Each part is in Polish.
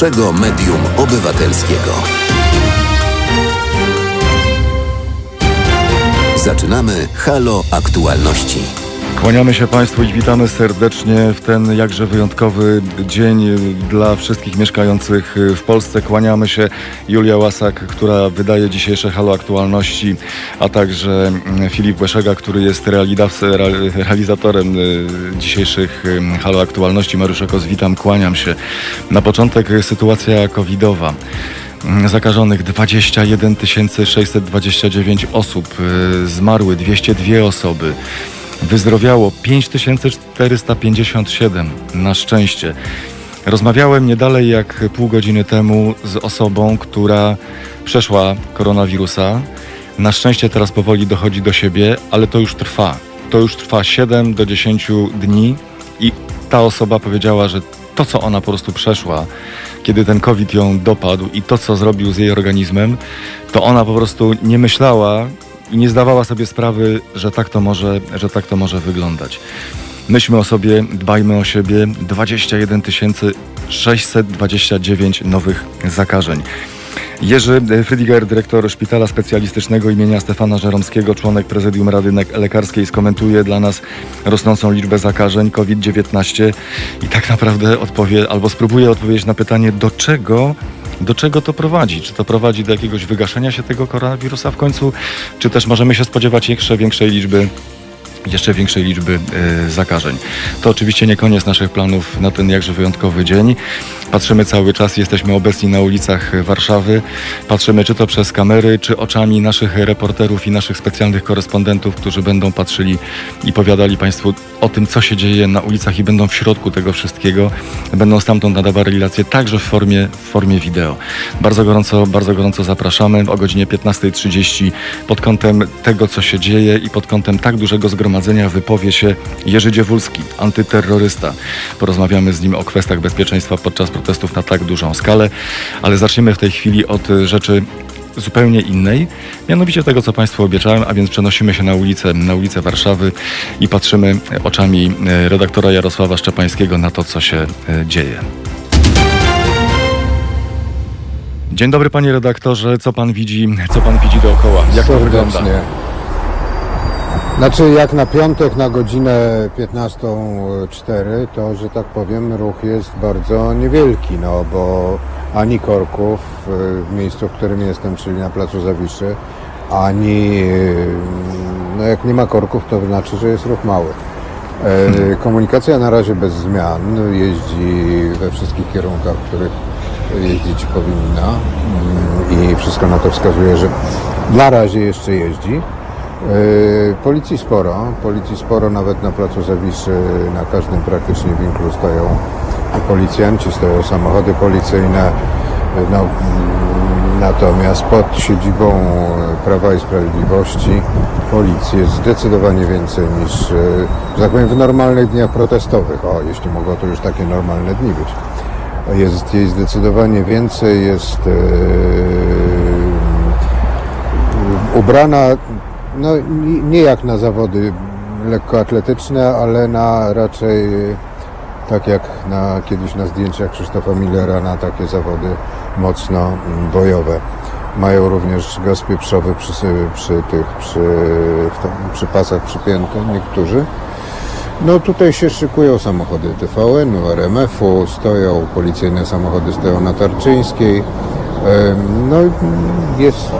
pierwszego medium obywatelskiego. Zaczynamy Halo Aktualności. Kłaniamy się Państwu i witamy serdecznie w ten jakże wyjątkowy dzień dla wszystkich mieszkających w Polsce. Kłaniamy się Julia Łasak, która wydaje dzisiejsze Halo Aktualności, a także Filip Łeszega, który jest realizatorem y, dzisiejszych Halo Aktualności. Mariusz Kos, witam, kłaniam się. Na początek sytuacja covidowa zakażonych 21 629 osób, y, zmarły 202 osoby. Wyzdrowiało 5457 na szczęście. Rozmawiałem nie dalej jak pół godziny temu z osobą, która przeszła koronawirusa. Na szczęście teraz powoli dochodzi do siebie, ale to już trwa. To już trwa 7 do 10 dni i ta osoba powiedziała, że to, co ona po prostu przeszła, kiedy ten COVID ją dopadł i to, co zrobił z jej organizmem, to ona po prostu nie myślała, i nie zdawała sobie sprawy, że tak to może, że tak to może wyglądać. Myślmy o sobie, dbajmy o siebie. 21 629 nowych zakażeń. Jerzy Frydiger, dyrektor Szpitala Specjalistycznego imienia Stefana Żeromskiego, członek Prezydium Rady Lekarskiej, skomentuje dla nas rosnącą liczbę zakażeń COVID-19 i tak naprawdę odpowie albo spróbuje odpowiedzieć na pytanie, do czego do czego to prowadzi? Czy to prowadzi do jakiegoś wygaszenia się tego koronawirusa w końcu, czy też możemy się spodziewać jeszcze większej liczby jeszcze większej liczby y, zakażeń. To oczywiście nie koniec naszych planów na ten jakże wyjątkowy dzień. Patrzymy cały czas, jesteśmy obecni na ulicach Warszawy. Patrzymy czy to przez kamery, czy oczami naszych reporterów i naszych specjalnych korespondentów, którzy będą patrzyli i powiadali Państwu o tym, co się dzieje na ulicach i będą w środku tego wszystkiego. Będą stamtąd nadawali relacje także w formie, w formie wideo. Bardzo gorąco, bardzo gorąco zapraszamy o godzinie 15.30 pod kątem tego, co się dzieje i pod kątem tak dużego zgromadzenia wypowie się Jerzy Dziewulski, antyterrorysta. Porozmawiamy z nim o kwestiach bezpieczeństwa podczas protestów na tak dużą skalę, ale zaczniemy w tej chwili od rzeczy zupełnie innej, mianowicie tego, co Państwu obiecałem, a więc przenosimy się na ulicę, na ulicę Warszawy i patrzymy oczami e, redaktora Jarosława Szczepańskiego na to, co się e, dzieje. Dzień dobry panie redaktorze, co pan widzi, co pan widzi dookoła? Jak to wygląda? Znaczy jak na piątek na godzinę 15.04 to, że tak powiem, ruch jest bardzo niewielki, no bo ani korków y, w miejscu, w którym jestem, czyli na Placu Zawiszy, ani y, no jak nie ma korków, to znaczy, że jest ruch mały. E, komunikacja na razie bez zmian, jeździ we wszystkich kierunkach, w których jeździć powinna i wszystko na to wskazuje, że na razie jeszcze jeździ. E, policji sporo, policji sporo nawet na placu Zawiszy, na każdym praktycznie winklu stoją policjanci, stoją samochody policyjne. No, natomiast pod siedzibą Prawa i Sprawiedliwości policji jest zdecydowanie więcej niż, tak powiem, w normalnych dniach protestowych. O, jeśli mogło to już takie normalne dni być. Jest jej zdecydowanie więcej, jest yy, ubrana no, nie jak na zawody lekkoatletyczne, ale na raczej tak jak na, kiedyś na zdjęciach Krzysztofa Millera na takie zawody mocno bojowe. Mają również gaz pieprzowy przy, przy tych, przy, przy pasach przypięte niektórzy. No tutaj się szykują samochody TVN-u, RMF-u, stoją policyjne samochody, stoją na Tarczyńskiej. No jest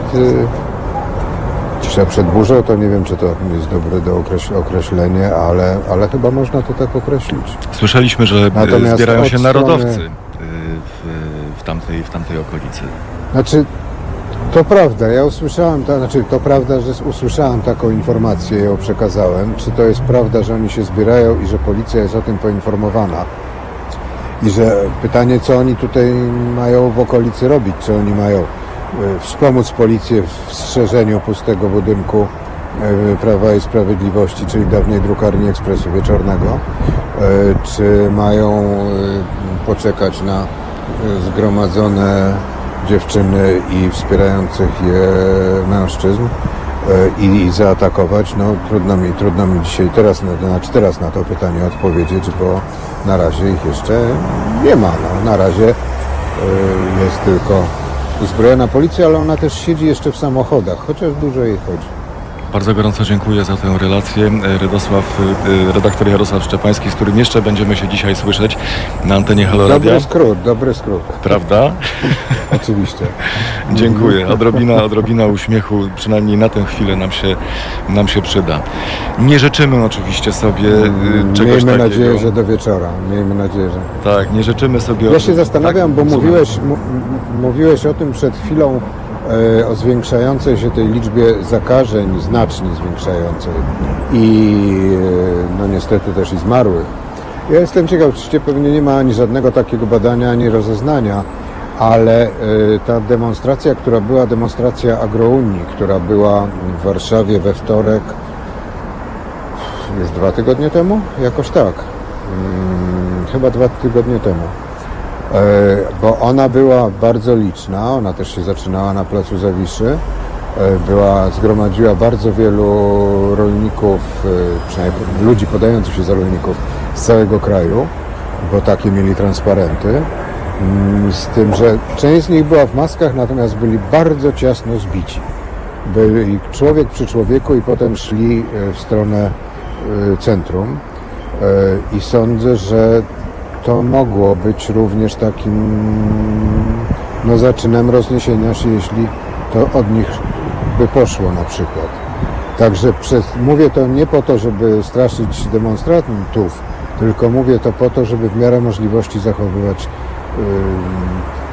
cisza przed burzą, to nie wiem, czy to jest dobre do określenia, ale, ale chyba można to tak określić. Słyszeliśmy, że e, Natomiast zbierają się narodowcy strony... w, w, tamtej, w tamtej okolicy. Znaczy, to prawda, ja usłyszałem, to, znaczy to prawda, że usłyszałem taką informację, ją przekazałem. Czy to jest prawda, że oni się zbierają i że policja jest o tym poinformowana? I że pytanie, co oni tutaj mają w okolicy robić? Czy oni mają E, wspomóc policję w strzeżeniu pustego budynku e, Prawa i Sprawiedliwości, czyli dawniej drukarni Ekspresu Wieczornego, e, czy mają poczekać na zgromadzone dziewczyny i wspierających je mężczyzn, i, zaatakować, no trudno mi, trudno mi dzisiaj teraz, na, znaczy teraz na to pytanie odpowiedzieć, bo na razie ich jeszcze nie ma. No, na razie jest tylko uzbrojona policja, ale ona też siedzi jeszcze w samochodach, chociaż dużo jej chodzi. Bardzo gorąco dziękuję za tę relację. Redosław, redaktor Jarosław Szczepański, z którym jeszcze będziemy się dzisiaj słyszeć na antenie Halo Radia. Dobry skrót, dobry skrót. Prawda? Oczywiście. Dziękuję. Odrobina, odrobina uśmiechu, przynajmniej na tę chwilę nam się, nam się przyda. Nie życzymy oczywiście sobie Mm, czegoś Miejmy takiego. nadzieję, że do wieczora. Miejmy nadzieję, że... Tak, nie życzymy sobie... Ja się zastanawiam, tak, bo mówiłeś, mówiłeś o tym przed chwilą, e, o zwiększającej się tej liczbie zakażeń, znacznie zwiększającej i e, no niestety też i zmarłych. Ja jestem ciekaw, oczywiście pewnie nie ma ani żadnego takiego badania, ani rozeznania, ale e, ta demonstracja, która była, demonstracja Agrounii, która była w Warszawie we wtorek, już dwa tygodnie temu? Jakoś tak. Mm, chyba dwa tygodnie temu. E, bo ona była bardzo liczna, ona też się zaczynała na Placu Zawiszy. E, była, zgromadziła bardzo wielu rolników, e, przynajmniej ludzi podających się za rolników z całego kraju, bo takie mieli transparenty. Mm, Z tym, że część z nich była w maskach, natomiast byli bardzo ciasno zbici. Byli człowiek przy człowieku i potem szli w stronę centrum. I sądzę, że to mogło być również takim no, zaczynem rozniesienia się, jeśli to od nich by poszło na przykład. Także przez, mówię to nie po to, żeby straszyć demonstrantów, tylko mówię to po to, żeby w miarę możliwości zachowywać, ym,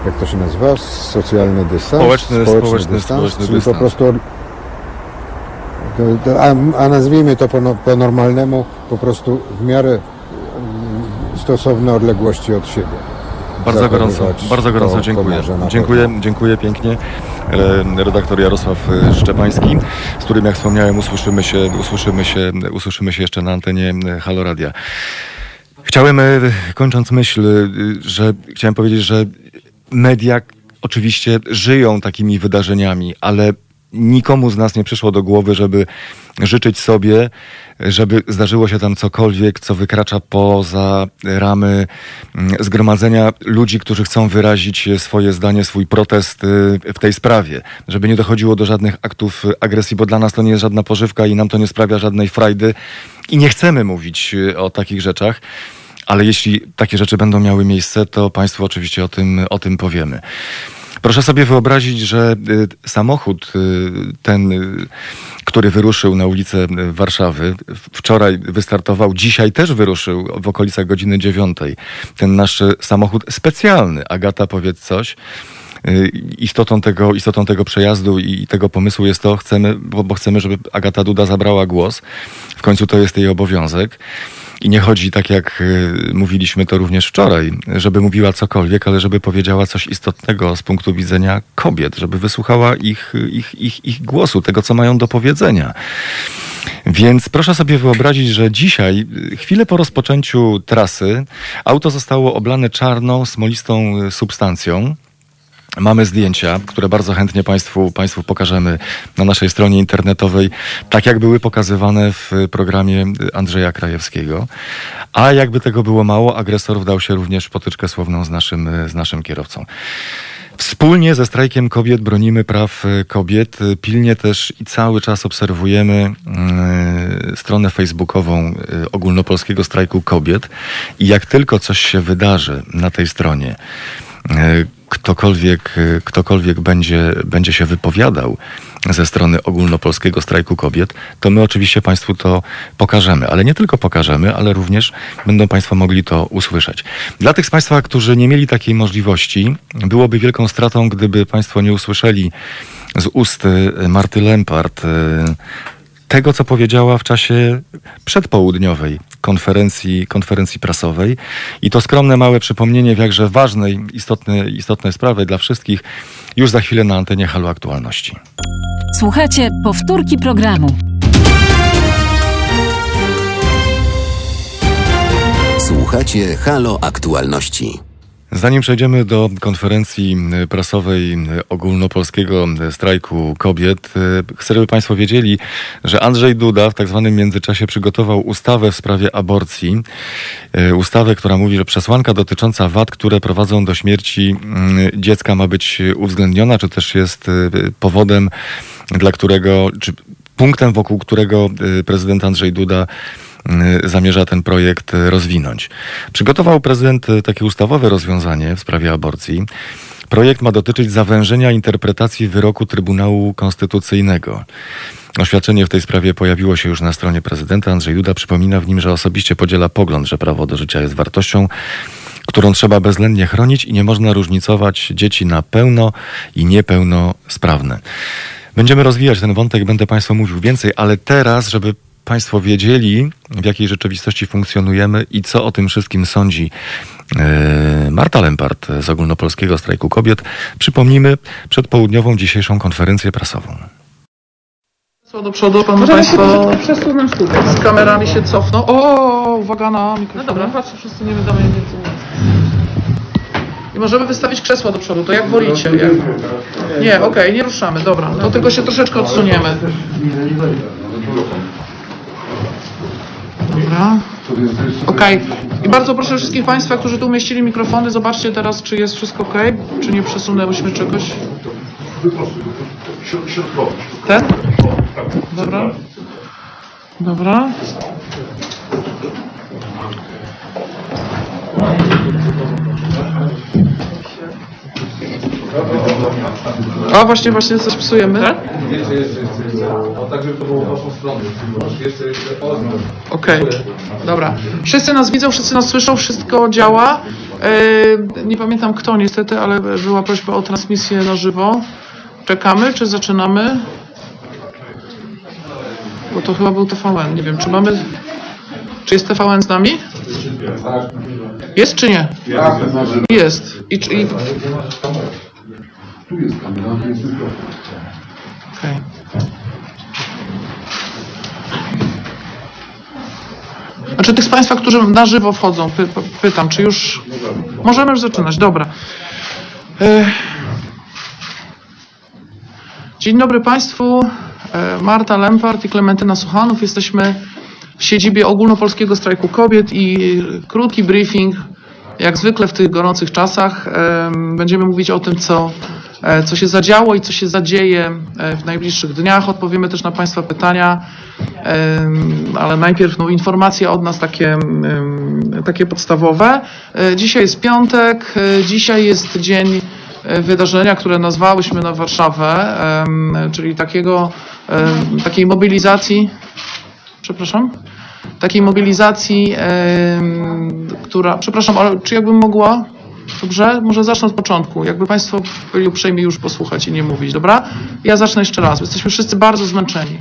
jak to się nazywa, socjalny dystans. Społeczny- społeczny- społeczny czyli dystans. po prostu a, a nazwijmy to po, no- po normalnemu, po prostu w miarę stosowne odległości od siebie. Bardzo gorąco, bardzo gorąco dziękuję. Dziękuję, dziękuję pięknie. E, Redaktor Jarosław e, Szczepański, z którym jak wspomniałem usłyszymy się, usłyszymy się, usłyszymy się jeszcze na antenie e, Halo Radia. Chciałem, kończąc myśl, że chciałem powiedzieć, że media oczywiście żyją takimi wydarzeniami, ale nikomu z nas nie przyszło do głowy, żeby życzyć sobie, żeby zdarzyło się tam cokolwiek, co wykracza poza ramy mm, zgromadzenia ludzi, którzy chcą wyrazić swoje zdanie, swój protest y, w tej sprawie. Żeby nie dochodziło do żadnych aktów y, agresji, bo dla nas to nie jest żadna pożywka i nam to nie sprawia żadnej frajdy i nie chcemy mówić y, o takich rzeczach. Ale jeśli takie rzeczy będą miały miejsce, to Państwu oczywiście o tym, o tym powiemy. Proszę sobie wyobrazić, że y, samochód y, ten, y, który wyruszył na ulicę Warszawy, wczoraj wystartował, dzisiaj też wyruszył w okolicach godziny dziewiątej. Ten nasz samochód specjalny. Agata, powiedz coś. Istotą tego, istotą tego przejazdu i tego pomysłu jest to, chcemy, bo, bo chcemy, żeby Agata Duda zabrała głos. W końcu to jest jej obowiązek. I nie chodzi, tak jak y, mówiliśmy to również wczoraj, żeby mówiła cokolwiek, ale żeby powiedziała coś istotnego z punktu widzenia kobiet, żeby wysłuchała ich, ich, ich, ich głosu, tego, co mają do powiedzenia. Więc proszę sobie wyobrazić, że dzisiaj, y, chwilę po rozpoczęciu trasy, auto zostało oblane czarną, smolistą y, substancją. Mamy zdjęcia, które bardzo chętnie Państwu, Państwu pokażemy na naszej stronie internetowej, tak jak były pokazywane w programie Andrzeja Krajewskiego. A jakby tego było mało, agresor wdał się również w potyczkę słowną z naszym, z naszym kierowcą. Wspólnie ze strajkiem kobiet bronimy praw kobiet. Pilnie też i cały czas obserwujemy e, stronę facebookową e, ogólnopolskiego strajku kobiet. I jak tylko coś się wydarzy na tej stronie, ktokolwiek, e, ktokolwiek będzie, będzie się wypowiadał ze strony ogólnopolskiego strajku kobiet, to my oczywiście Państwu to pokażemy. Ale nie tylko pokażemy, ale również będą Państwo mogli to usłyszeć. Dla tych z Państwa, którzy nie mieli takiej możliwości, byłoby wielką stratą, gdyby Państwo nie usłyszeli z ust e, Marty Lempart e, tego, co powiedziała w czasie przedpołudniowej konferencji, konferencji prasowej. I to skromne, małe przypomnienie w jakże ważnej, istotnej, istotnej sprawy dla wszystkich już za chwilę na antenie Halo Aktualności. Słuchajcie powtórki programu. Słuchacie Halo Aktualności. Zanim przejdziemy do konferencji y, prasowej y, ogólnopolskiego y, strajku kobiet, chcę, żeby Państwo wiedzieli, że Andrzej Duda w tak zwanym międzyczasie przygotował ustawę w sprawie aborcji. Ustawę, która mówi, że przesłanka dotycząca wad, które prowadzą do śmierci dziecka ma być uwzględniona, czy też jest powodem, dla którego, czy punktem, wokół którego prezydent Andrzej Duda zamierza ten projekt y, rozwinąć. Przygotował prezydent y, takie ustawowe rozwiązanie w sprawie aborcji. Projekt ma dotyczyć zawężenia interpretacji wyroku Trybunału Konstytucyjnego. Oświadczenie w tej sprawie pojawiło się już na stronie prezydenta. Andrzej Duda przypomina w nim, że osobiście podziela pogląd, że prawo do życia jest wartością, którą trzeba bezwzględnie chronić i nie można różnicować dzieci na pełno i niepełnosprawne. Będziemy rozwijać ten wątek, będę Państwu mówił więcej, ale teraz, żeby Państwo wiedzieli, w jakiej rzeczywistości funkcjonujemy i co o tym wszystkim sądzi e, Marta Lempart z Ogólnopolskiego Strajku Kobiet. Przypomnijmy przedpołudniową dzisiejszą konferencję prasową. Do przodu, pan Możemy Państwo przesunąć tutaj. z kamerami się cofną. O, uwaga na mikrofon. No dobra, patrzę, wszyscy nie wiadomo jak I możemy wystawić krzesło do przodu, to jak wolicie. Jak... Nie, okej, nie ruszamy, dobra. To tylko się troszeczkę odsuniemy. Dobra. Okej. I bardzo proszę wszystkich Państwa, którzy tu umieścili mikrofony, zobaczcie teraz, czy jest wszystko ok, czy nie przesunęłyśmy czegoś. Ten? Dobra. Dobra. A właśnie, właśnie coś psujemy. Tak? Tak, żeby to było w waszą stronę. Okej, dobra. Wszyscy nas widzą, wszyscy nas słyszą, wszystko działa. E, nie pamiętam kto niestety, ale była prośba o transmisję na żywo. Czekamy, czy zaczynamy? Bo to chyba był TVN, nie wiem, czy mamy... Czy jest TVN z nami? Jest czy nie? Jest. I, czy- i... Tu jest kamera, tu jest tylko. Okej. Znaczy tych z Państwa, którzy na żywo wchodzą, py, py- pytam, czy już... Możemy już zaczynać, dobra. E, Dzień dobry Państwu. E, Marta Lempart i Klementyna Suchanów. Jesteśmy w siedzibie Ogólnopolskiego Strajku Kobiet i krótki briefing, jak zwykle w tych gorących czasach. em, Będziemy mówić o tym, co, e, co się zadziało i co się zadzieje e, w najbliższych dniach. Odpowiemy też na Państwa pytania, em, ale najpierw no, informacje od nas takie, takie podstawowe. E, Dzisiaj jest piątek, e, dzisiaj jest dzień e, wydarzenia, które nazwałyśmy na Warszawę, czyli takiego, takiej mobilizacji. Przepraszam? Takiej mobilizacji, która. Przepraszam, ale czy jakbym mogła? Dobrze? Może zacznę od początku. Jakby Państwo byli uprzejmi już posłuchać i nie mówić, dobra? Ja zacznę jeszcze raz. Jesteśmy wszyscy bardzo zmęczeni.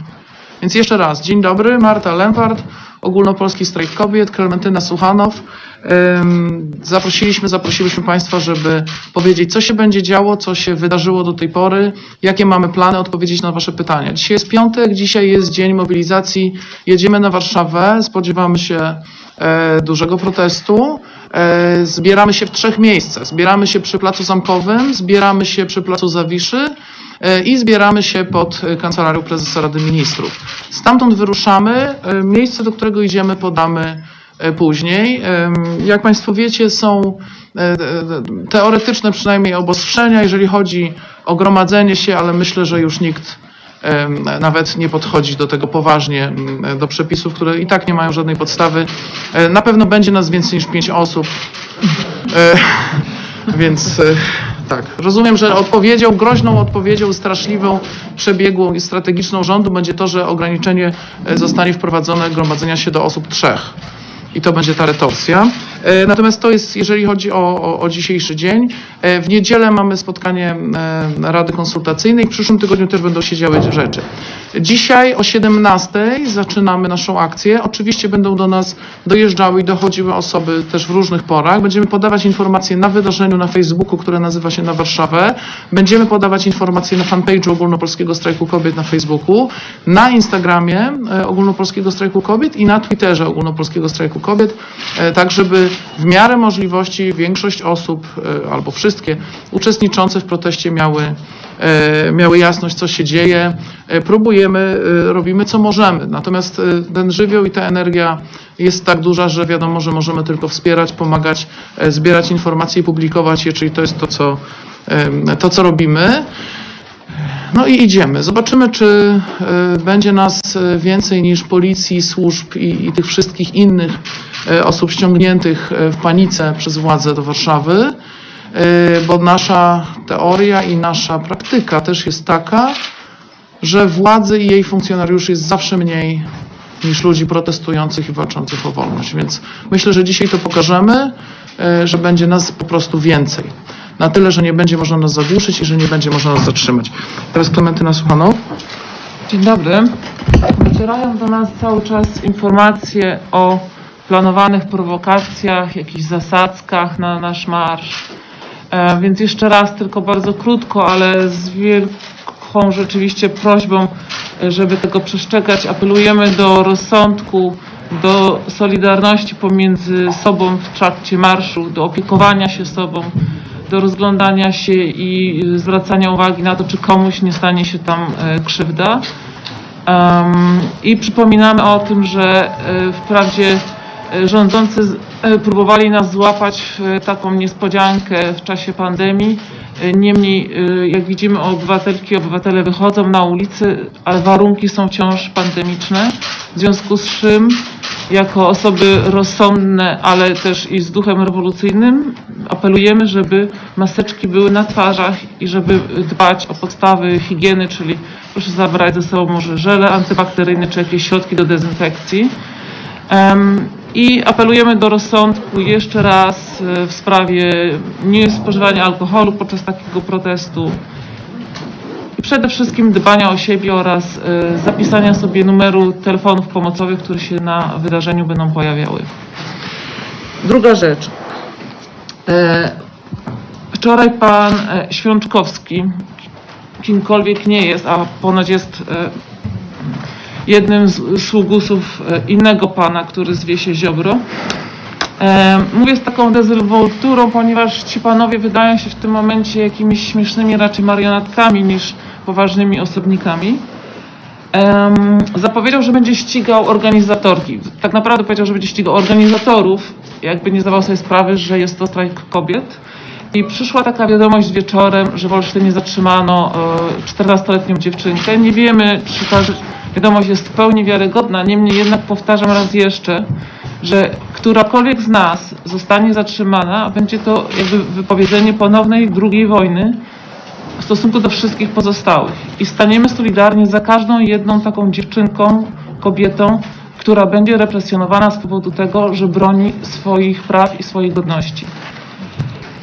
Więc jeszcze raz. Dzień dobry, Marta Lempart, Ogólnopolski Strajk Kobiet, Klementyna Suchanow. Zaprosiliśmy, zaprosiliśmy Państwa, żeby powiedzieć, co się będzie działo, co się wydarzyło do tej pory, jakie mamy plany, odpowiedzieć na Wasze pytania. Dzisiaj jest piątek, dzisiaj jest dzień mobilizacji. Jedziemy na Warszawę, spodziewamy się e, dużego protestu. E, zbieramy się w trzech miejscach. Zbieramy się przy Placu Zamkowym, zbieramy się przy Placu Zawiszy e, i zbieramy się pod Kancelarią Prezesa Rady Ministrów. Stamtąd wyruszamy. E, Miejsce, do którego idziemy, podamy później. Jak Państwo wiecie, są teoretyczne przynajmniej obostrzenia, jeżeli chodzi o gromadzenie się, ale myślę, że już nikt nawet nie podchodzi do tego poważnie, do przepisów, które i tak nie mają żadnej podstawy. E, Na pewno będzie nas więcej niż pięć osób. E, Więc e, tak, rozumiem, że odpowiedzią, groźną odpowiedzią, straszliwą, przebiegłą i strategiczną rządu będzie to, że ograniczenie zostanie wprowadzone gromadzenia się do osób trzech. I to będzie ta retorsja. E, Natomiast to jest, jeżeli chodzi o, o, o dzisiejszy dzień. E, W niedzielę mamy spotkanie e, Rady Konsultacyjnej. W przyszłym tygodniu też będą się działy rzeczy. Dzisiaj o 17 zaczynamy naszą akcję. Oczywiście będą do nas dojeżdżały i dochodziły osoby też w różnych porach. Będziemy podawać informacje na wydarzeniu na Facebooku, które nazywa się Na Warszawę. Będziemy podawać informacje na fanpage'u Ogólnopolskiego Strajku Kobiet na Facebooku, na Instagramie Ogólnopolskiego Strajku Kobiet i na Twitterze Ogólnopolskiego Strajku Kobiet, e, tak żeby w miarę możliwości większość osób e, albo wszystkie uczestniczące w proteście miały, e, miały jasność, co się dzieje. Próbujemy, robimy co możemy. Natomiast ten żywioł i ta energia jest tak duża, że wiadomo, że możemy tylko wspierać, pomagać, zbierać informacje i publikować je, czyli to jest to, co, to, co robimy. No i idziemy. Zobaczymy, czy e, będzie nas e, więcej niż policji, służb i, i tych wszystkich innych e, osób ściągniętych w panice przez władze do Warszawy, bo nasza teoria i nasza praktyka też jest taka, że władzy i jej funkcjonariuszy jest zawsze mniej niż ludzi protestujących i walczących o wolność. Więc myślę, że dzisiaj to pokażemy, że będzie nas po prostu więcej. Na tyle, że nie będzie można nas zagłuszyć i że nie będzie można nas zatrzymać. Teraz Klementyna Suchanow. Dzień dobry. Docierają do nas cały czas informacje o planowanych prowokacjach, jakichś zasadzkach na nasz marsz. E, więc jeszcze raz, tylko bardzo krótko, ale z wielką rzeczywiście prośbą, żeby tego przestrzegać. Apelujemy do rozsądku, do solidarności pomiędzy sobą w trakcie marszu, do opiekowania się sobą, do rozglądania się i zwracania uwagi na to, czy komuś nie stanie się tam e, krzywda. I przypominamy o tym, że e, wprawdzie e, rządzący próbowali nas złapać w e, taką niespodziankę w czasie pandemii. E, Niemniej, e, jak widzimy, obywatelki obywatele wychodzą na ulicy, ale warunki są wciąż pandemiczne. W związku z czym, jako osoby rozsądne, ale też i z duchem rewolucyjnym, apelujemy, żeby maseczki były na twarzach i żeby dbać o podstawy higieny, czyli proszę zabrać ze sobą może żele antybakteryjne czy jakieś środki do dezynfekcji. I apelujemy do rozsądku jeszcze raz e, w sprawie niespożywania alkoholu podczas takiego protestu. I przede wszystkim dbania o siebie oraz e, zapisania sobie numeru telefonów pomocowych, które się na wydarzeniu będą pojawiały. Druga rzecz. E, Wczoraj pan e, Świączkowski, kimkolwiek nie jest, a ponoć jest e, jednym z sługusów e, innego pana, który zwie się Ziobro. E, Mówię z taką dezynwolturą, ponieważ ci panowie wydają się w tym momencie jakimiś śmiesznymi raczej marionetkami niż poważnymi osobnikami. Zapowiedział, że będzie ścigał organizatorki. Tak naprawdę powiedział, że będzie ścigał organizatorów, jakby nie zdawał sobie sprawy, że jest to strajk kobiet. I przyszła taka wiadomość wieczorem, że w Olsztynie zatrzymano e, 14-letnią dziewczynkę. Nie wiemy, czy ta wiadomość jest w pełni wiarygodna, niemniej jednak powtarzam raz jeszcze, że którakolwiek z nas zostanie zatrzymana, będzie to jakby wypowiedzenie ponownej drugiej wojny w stosunku do wszystkich pozostałych. I staniemy solidarnie za każdą jedną taką dziewczynką, kobietą, która będzie represjonowana z powodu tego, że broni swoich praw i swojej godności.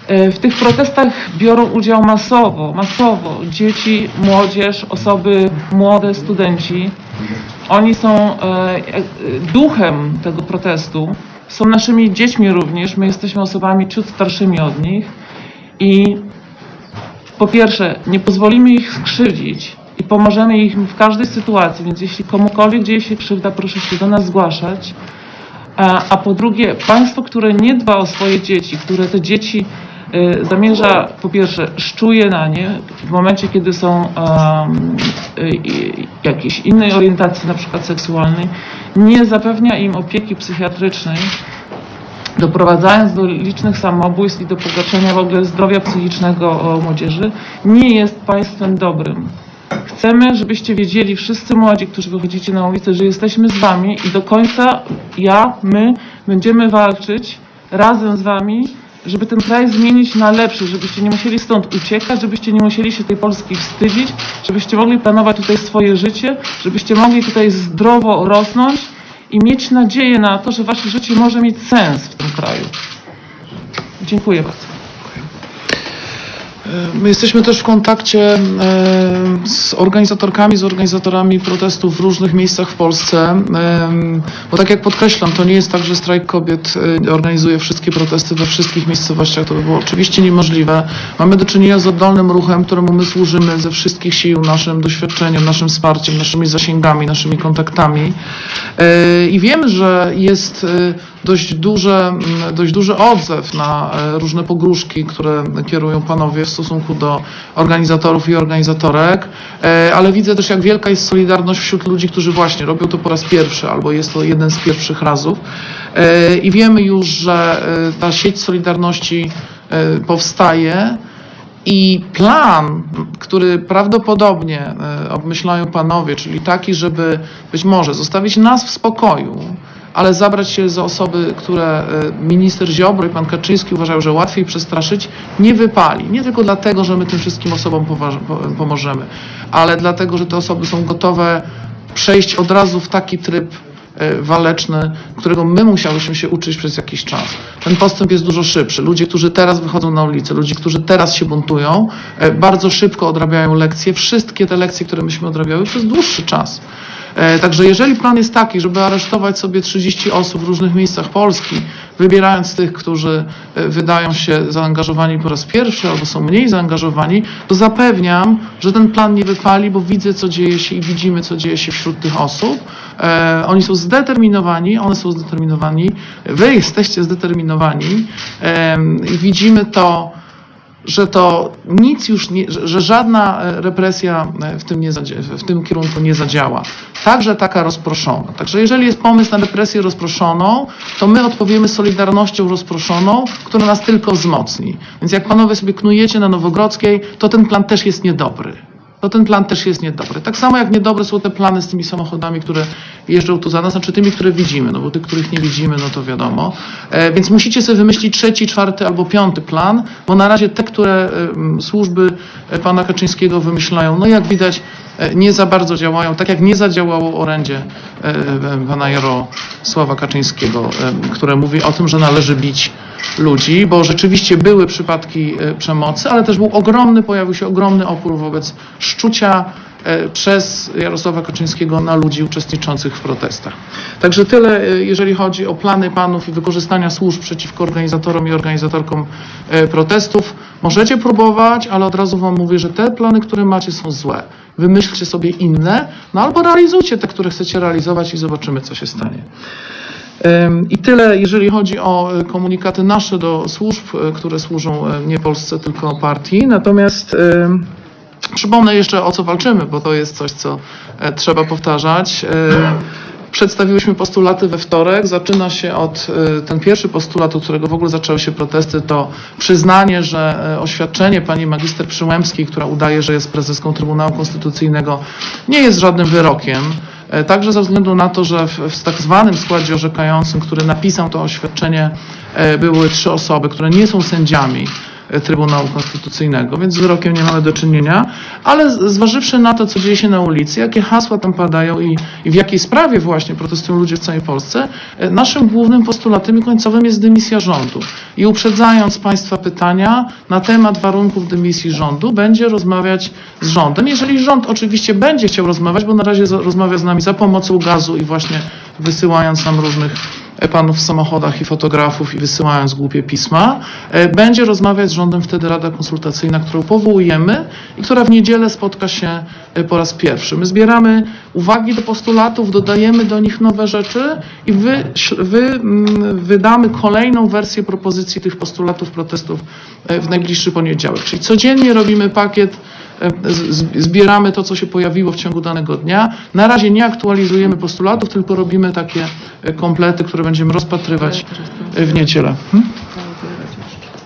E, W tych protestach biorą udział masowo, masowo dzieci, młodzież, osoby młode, studenci. Oni są e, jak- duchem tego protestu, są naszymi dziećmi również. My jesteśmy osobami ciut starszymi od nich i po pierwsze, nie pozwolimy ich skrzywdzić i pomożemy im w każdej sytuacji, więc jeśli komukolwiek dzieje się krzywda, proszę się do nas zgłaszać. A, a po drugie, państwo, które nie dba o swoje dzieci, które te dzieci zamierza, po pierwsze, szczuje na nie w momencie, kiedy są um, y, y, jakiejś innej orientacji, na przykład seksualnej, nie zapewnia im opieki psychiatrycznej, doprowadzając do licznych samobójstw i do pogorszenia w ogóle zdrowia psychicznego o, młodzieży, nie jest państwem dobrym. Chcemy, żebyście wiedzieli, wszyscy młodzi, którzy wychodzicie na ulicę, że jesteśmy z wami i do końca ja, my będziemy walczyć razem z wami, żeby ten kraj zmienić na lepszy, żebyście nie musieli stąd uciekać, żebyście nie musieli się tej Polski wstydzić, żebyście mogli planować tutaj swoje życie, żebyście mogli tutaj zdrowo rosnąć i mieć nadzieję na to, że wasze życie może mieć sens w tym kraju. Dziękuję bardzo. My jesteśmy też w kontakcie e, z organizatorkami, z organizatorami protestów w różnych miejscach w Polsce, e, bo tak jak podkreślam, to nie jest tak, że strajk kobiet e, organizuje wszystkie protesty we wszystkich miejscowościach, to by było oczywiście niemożliwe. Mamy do czynienia z oddolnym ruchem, któremu my służymy ze wszystkich sił, naszym doświadczeniem, naszym wsparciem, naszymi zasięgami, naszymi kontaktami. I wiemy, że jest dość, duże, mm, dość duży odzew na e, różne pogróżki, które kierują panowie w stosunku do organizatorów i organizatorek, e, ale widzę też, jak wielka jest solidarność wśród ludzi, którzy właśnie robią to po raz pierwszy, albo jest to jeden z pierwszych razów. E, I wiemy już, że ta sieć solidarności powstaje. I plan, który prawdopodobnie obmyślają panowie, czyli taki, żeby być może zostawić nas w spokoju, ale zabrać się za osoby, które e, minister Ziobro i pan Kaczyński uważają, że łatwiej przestraszyć, nie wypali. Nie tylko dlatego, że my tym wszystkim osobom pomożemy, ale dlatego, że te osoby są gotowe przejść od razu w taki tryb e, waleczny, którego my musiałyśmy się uczyć przez jakiś czas. Ten postęp jest dużo szybszy. Ludzie, którzy teraz wychodzą na ulicę, ludzie, którzy teraz się buntują, e, bardzo szybko odrabiają lekcje, wszystkie te lekcje, które myśmy odrabiały przez dłuższy czas. E, Także jeżeli plan jest taki, żeby aresztować sobie 30 osób w różnych miejscach Polski, wybierając tych, którzy e, wydają się zaangażowani po raz pierwszy albo są mniej zaangażowani, to zapewniam, że ten plan nie wypali, bo widzę, co dzieje się i widzimy, co dzieje się wśród tych osób. E, oni są zdeterminowani, one są zdeterminowani, wy jesteście zdeterminowani i widzimy to, że to nic już nie, że, żadna e, represja e, w tym, nie w tym kierunku nie zadziała. Także taka rozproszona. Także jeżeli jest pomysł na represję rozproszoną, to my odpowiemy solidarnością rozproszoną, która nas tylko wzmocni. Więc jak panowie sobie knujecie na Nowogrodzkiej, to ten plan też jest niedobry. To ten plan też jest niedobry. Tak samo jak niedobre są te plany z tymi samochodami, które jeżdżą tu za nas, znaczy tymi, które widzimy, no bo tych, których nie widzimy, no to wiadomo. E, więc musicie sobie wymyślić trzeci, czwarty albo piąty plan, bo na razie te, które służby e, pana Kaczyńskiego wymyślają, no jak widać, nie za bardzo działają, tak jak nie zadziałało orędzie e, e, pana Jarosława Kaczyńskiego, e, które mówi o tym, że należy bić ludzi, bo rzeczywiście były przypadki e, przemocy, ale też był ogromny, pojawił się ogromny opór wobec szczucia e, przez Jarosława Kaczyńskiego na ludzi uczestniczących w protestach. Także tyle, e, jeżeli chodzi o plany panów i wykorzystania służb przeciwko organizatorom i organizatorkom e, protestów. Możecie próbować, ale od razu wam mówię, że te plany, które macie są złe. Wymyślcie sobie inne, no albo realizujcie te, które chcecie realizować i zobaczymy, co się stanie. I tyle, jeżeli chodzi o e, komunikaty nasze do służb, e, które służą e, nie Polsce, tylko partii. Natomiast przypomnę jeszcze o co walczymy, bo to jest coś, co trzeba powtarzać. Przedstawiłyśmy postulaty we wtorek. Zaczyna się od e, ten pierwszy postulat, od którego w ogóle zaczęły się protesty, to przyznanie, że e, oświadczenie pani magister Przyłębskiej, która udaje, że jest prezeską Trybunału Konstytucyjnego, nie jest żadnym wyrokiem. E, Także ze względu na to, że w, w tak zwanym składzie orzekającym, który napisał to oświadczenie, e, były trzy osoby, które nie są sędziami Trybunału Konstytucyjnego, więc z wyrokiem nie mamy do czynienia, ale zważywszy na to, co dzieje się na ulicy, jakie hasła tam padają i, i w jakiej sprawie właśnie protestują ludzie w całej Polsce, e, naszym głównym postulatem i końcowym jest dymisja rządu. I uprzedzając Państwa pytania na temat warunków dymisji rządu, będzie rozmawiać z rządem. Jeżeli rząd oczywiście będzie chciał rozmawiać, bo na razie rozmawia z nami za pomocą gazu i właśnie wysyłając nam różnych panów w samochodach i fotografów i wysyłając głupie pisma, e, będzie rozmawiać z rządem wtedy Rada Konsultacyjna, którą powołujemy i która w niedzielę spotka się e, po raz pierwszy. My zbieramy uwagi do postulatów, dodajemy do nich nowe rzeczy i wy, wy, mm, wydamy kolejną wersję propozycji tych postulatów, protestów e, w najbliższy poniedziałek. Czyli codziennie robimy pakiet zbieramy to, co się pojawiło w ciągu danego dnia. Na razie nie aktualizujemy postulatów, tylko robimy takie e, komplety, które będziemy rozpatrywać e, w niedzielę. Hmm?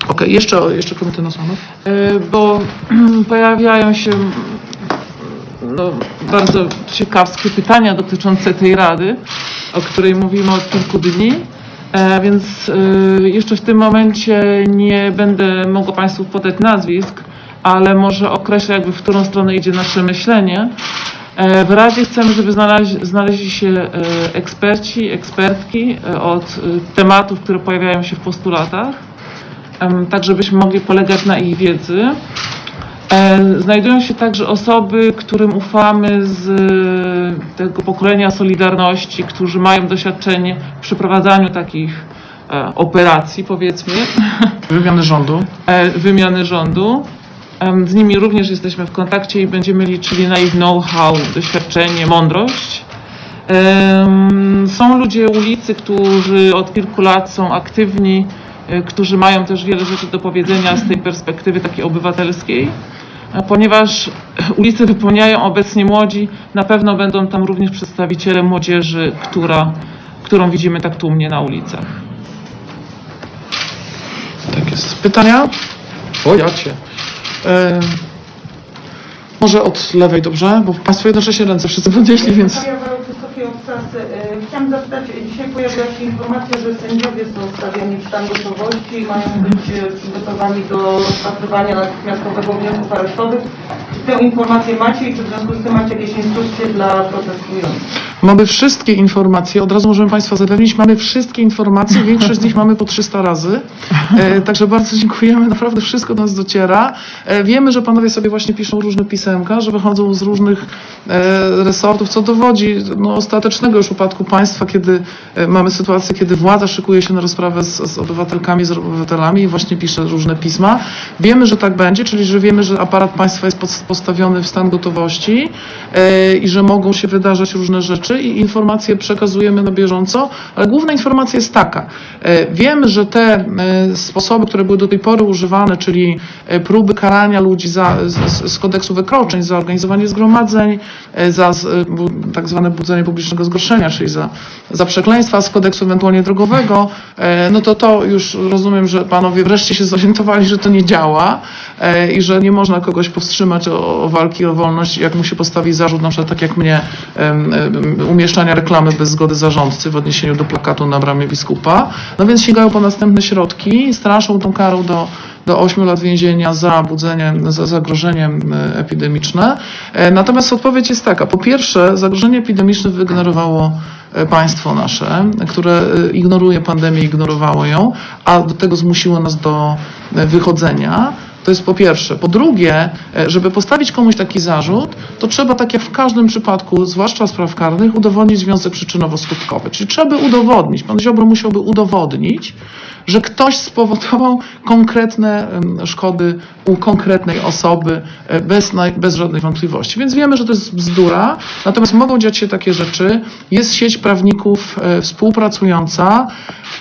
Okej, jeszcze, jeszcze komitet nasłonów. E, bo pojawiają się no, bardzo ciekawskie pytania dotyczące tej rady, o której mówimy od kilku dni. E, Więc e, jeszcze w tym momencie nie będę mogła Państwu podać nazwisk, ale może określę jakby w którą stronę idzie nasze myślenie. E, W Radzie chcemy, żeby znaleźli, znaleźli się e, eksperci, ekspertki e, od tematów, które pojawiają się w postulatach tak żebyśmy mogli polegać na ich wiedzy. Znajdują się także osoby, którym ufamy z tego pokolenia Solidarności, którzy mają doświadczenie w przeprowadzaniu takich operacji, powiedzmy, Wymiany rządu. wymiany rządu. Z nimi również jesteśmy w kontakcie i będziemy liczyli na ich know-how, doświadczenie, mądrość. Są ludzie ulicy, którzy od kilku lat są aktywni, e, którzy mają też wiele rzeczy do powiedzenia z tej perspektywy takiej obywatelskiej. E, Ponieważ ulice wypełniają obecnie młodzi, na pewno będą tam również przedstawiciele młodzieży, która, którą widzimy tak tłumnie na ulicach. Tak jest. Pytania? O, ja cię. E, może od lewej, dobrze? Bo Państwo jednocześnie ręce wszyscy podnieśli, więc... E, Chciałam zapytać, dzisiaj pojawiła się informacja, że sędziowie są stawiani w stan gotowości i mają być e, przygotowani do rozpatrywania natychmiastowego wniosków aresztowych. Czy tę informację macie i czy w związku z tym macie jakieś instrukcje dla protestujących? Mamy wszystkie informacje, od razu możemy Państwa zapewnić, mamy wszystkie informacje, większość z nich mamy po 300 razy, e, także bardzo dziękujemy, naprawdę wszystko do nas dociera. E, wiemy, że Panowie sobie właśnie piszą różne pisemka, że wychodzą z różnych e, resortów, co dowodzi no, ostatecznego już upadku państwa, kiedy e, mamy sytuację, kiedy władza szykuje się na rozprawę z, z obywatelkami, z obywatelami i właśnie pisze różne pisma. Wiemy, że tak będzie, czyli że wiemy, że aparat państwa jest pod- postawiony w stan gotowości e, i że mogą się wydarzać różne rzeczy i informacje przekazujemy na bieżąco, ale główna informacja jest taka. E, Wiemy, że te e, sposoby, które były do tej pory używane, czyli e, próby karania ludzi za, z, z- kodeksu wykroczeń, za organizowanie zgromadzeń, za tak zwane budzenie publicznego zgorszenia, czyli za, za przekleństwa z kodeksu ewentualnie drogowego, no to to już rozumiem, że panowie wreszcie się zorientowali, że to nie działa i że nie można kogoś powstrzymać o, o walki o wolność, jak mu się postawi zarzut, na przykład tak jak mnie, umieszczania reklamy bez zgody zarządcy w odniesieniu do plakatu na bramie biskupa. No więc sięgają po następne środki, straszą tą karą do do 8 lat więzienia za budzenie, za zagrożeniem e, epidemiczne. E, Natomiast odpowiedź jest taka. Po pierwsze, zagrożenie epidemiczne wygenerowało e, państwo nasze, które ignoruje pandemię, ignorowało ją, a do tego zmusiło nas do wychodzenia. To jest po pierwsze. Po drugie, e, żeby postawić komuś taki zarzut, to trzeba, tak jak w każdym przypadku, zwłaszcza spraw karnych, udowodnić związek przyczynowo-skutkowy. Czyli trzeba by udowodnić, pan Ziobro musiałby udowodnić, że ktoś spowodował konkretne szkody u konkretnej osoby e, bez, bez żadnej wątpliwości. Więc wiemy, że to jest bzdura, natomiast mogą dziać się takie rzeczy. Jest sieć prawników e, współpracująca.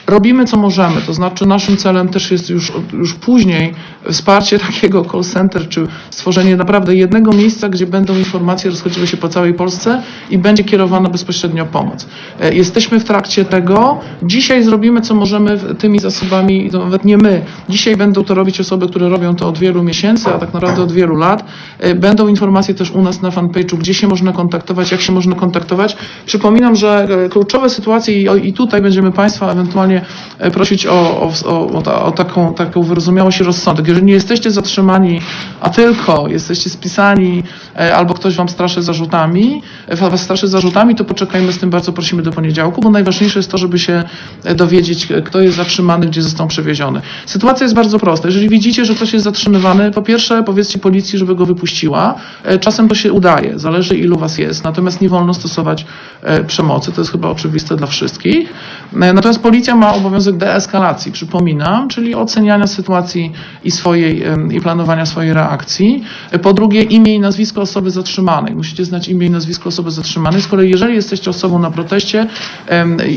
Robimy co możemy, to znaczy naszym celem też jest już, już później wsparcie takiego call center, czy stworzenie naprawdę jednego miejsca, gdzie będą informacje rozchodziły się po całej Polsce i będzie kierowana bezpośrednio pomoc. E, Jesteśmy w trakcie tego. Dzisiaj zrobimy co możemy tymi zasobami, nawet nie my. Dzisiaj będą to robić osoby, które robią to od wielu miesięcy, a tak naprawdę od wielu lat. E, Będą informacje też u nas na fanpage'u, gdzie się można kontaktować, jak się można kontaktować. Przypominam, że e, kluczowe sytuacje i, tutaj będziemy Państwa ewentualnie prosić o, o, o, o taką, taką wyrozumiałość i rozsądek. Jeżeli nie jesteście zatrzymani, a tylko jesteście spisani e, albo ktoś Wam straszy zarzutami, e, Was straszy zarzutami, to poczekajmy z tym, bardzo prosimy do poniedziałku, bo najważniejsze jest to, żeby się e, dowiedzieć, kto jest zatrzymany, gdzie został przewieziony. Sytuacja jest bardzo prosta. Jeżeli widzicie, że ktoś jest zatrzymywany, po pierwsze powiedzcie policji, żeby go wypuściła. Czasem to się udaje, zależy ilu Was jest, natomiast nie wolno stosować przemocy, to jest chyba oczywiste dla wszystkich. Natomiast policja ma obowiązek deeskalacji, przypominam, czyli oceniania sytuacji i swojej, i planowania swojej reakcji. E, Po drugie, imię i nazwisko osoby zatrzymanej. Musicie znać imię i nazwisko osoby zatrzymanej. Z kolei, jeżeli jesteście osobą na proteście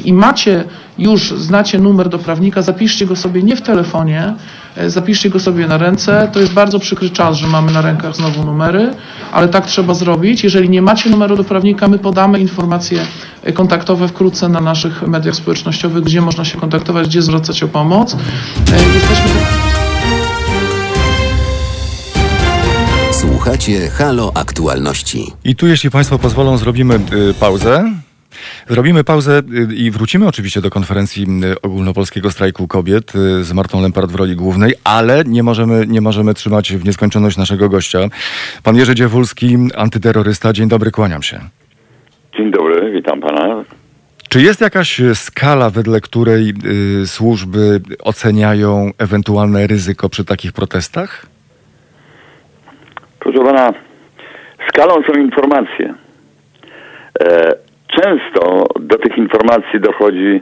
i macie już, znacie numer do prawnika, zapiszcie go sobie nie w telefonie, e, zapiszcie go sobie na ręce. To jest bardzo przykry czas, że mamy na rękach znowu numery, ale tak trzeba zrobić. Jeżeli nie macie numeru do prawnika, my podamy informacje e, kontaktowe wkrótce na naszych mediach społecznościowych, gdzie można się kontaktować, gdzie zwracać o pomoc. Jesteśmy Słuchacie Halo Aktualności. I tu, jeśli Państwo pozwolą, zrobimy y, pauzę. Zrobimy pauzę y, i wrócimy oczywiście do konferencji y, ogólnopolskiego strajku kobiet y, z Martą Lempart w roli głównej, ale nie możemy, nie możemy trzymać w nieskończoność naszego gościa. Pan Jerzy Dziewulski, antyterrorysta. Dzień dobry, kłaniam się. Dzień dobry, witam pana. Czy jest jakaś skala, wedle której y, służby oceniają ewentualne ryzyko przy takich protestach? Proszę pana, skalą są informacje. E, często do tych informacji dochodzi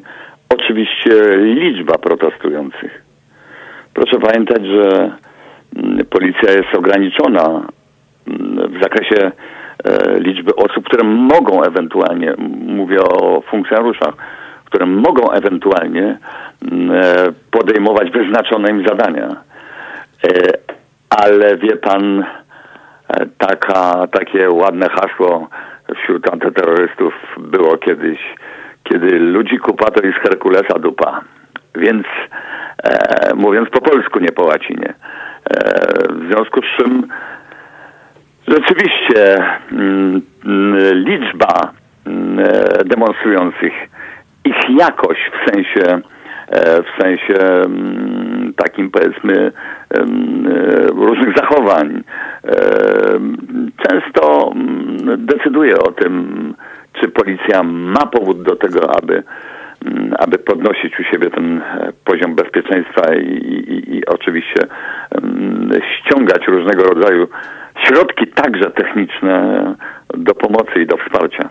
oczywiście liczba protestujących. Proszę pamiętać, że mm, policja jest ograniczona mm, w zakresie e, liczby osób, które mogą ewentualnie, mówię o funkcjonariuszach, które mogą ewentualnie m, e, podejmować wyznaczone im zadania. Ale wie pan, taka, takie ładne hasło wśród antyterrorystów było kiedyś, kiedy ludzi kupa to jest Herkulesa dupa. Więc e, mówiąc po polsku, nie po łacinie. E, w związku z czym rzeczywiście mm, mm, liczba mm, e, demonstrujących, ich jakość w sensie e, w sensie takim powiedzmy e, różnych zachowań e, często mm, decyduje o tym, czy policja ma powód do tego, aby mm, aby podnosić u siebie ten e, poziom bezpieczeństwa i, i, i oczywiście ściągać różnego rodzaju środki, także techniczne, do pomocy i do wsparcia.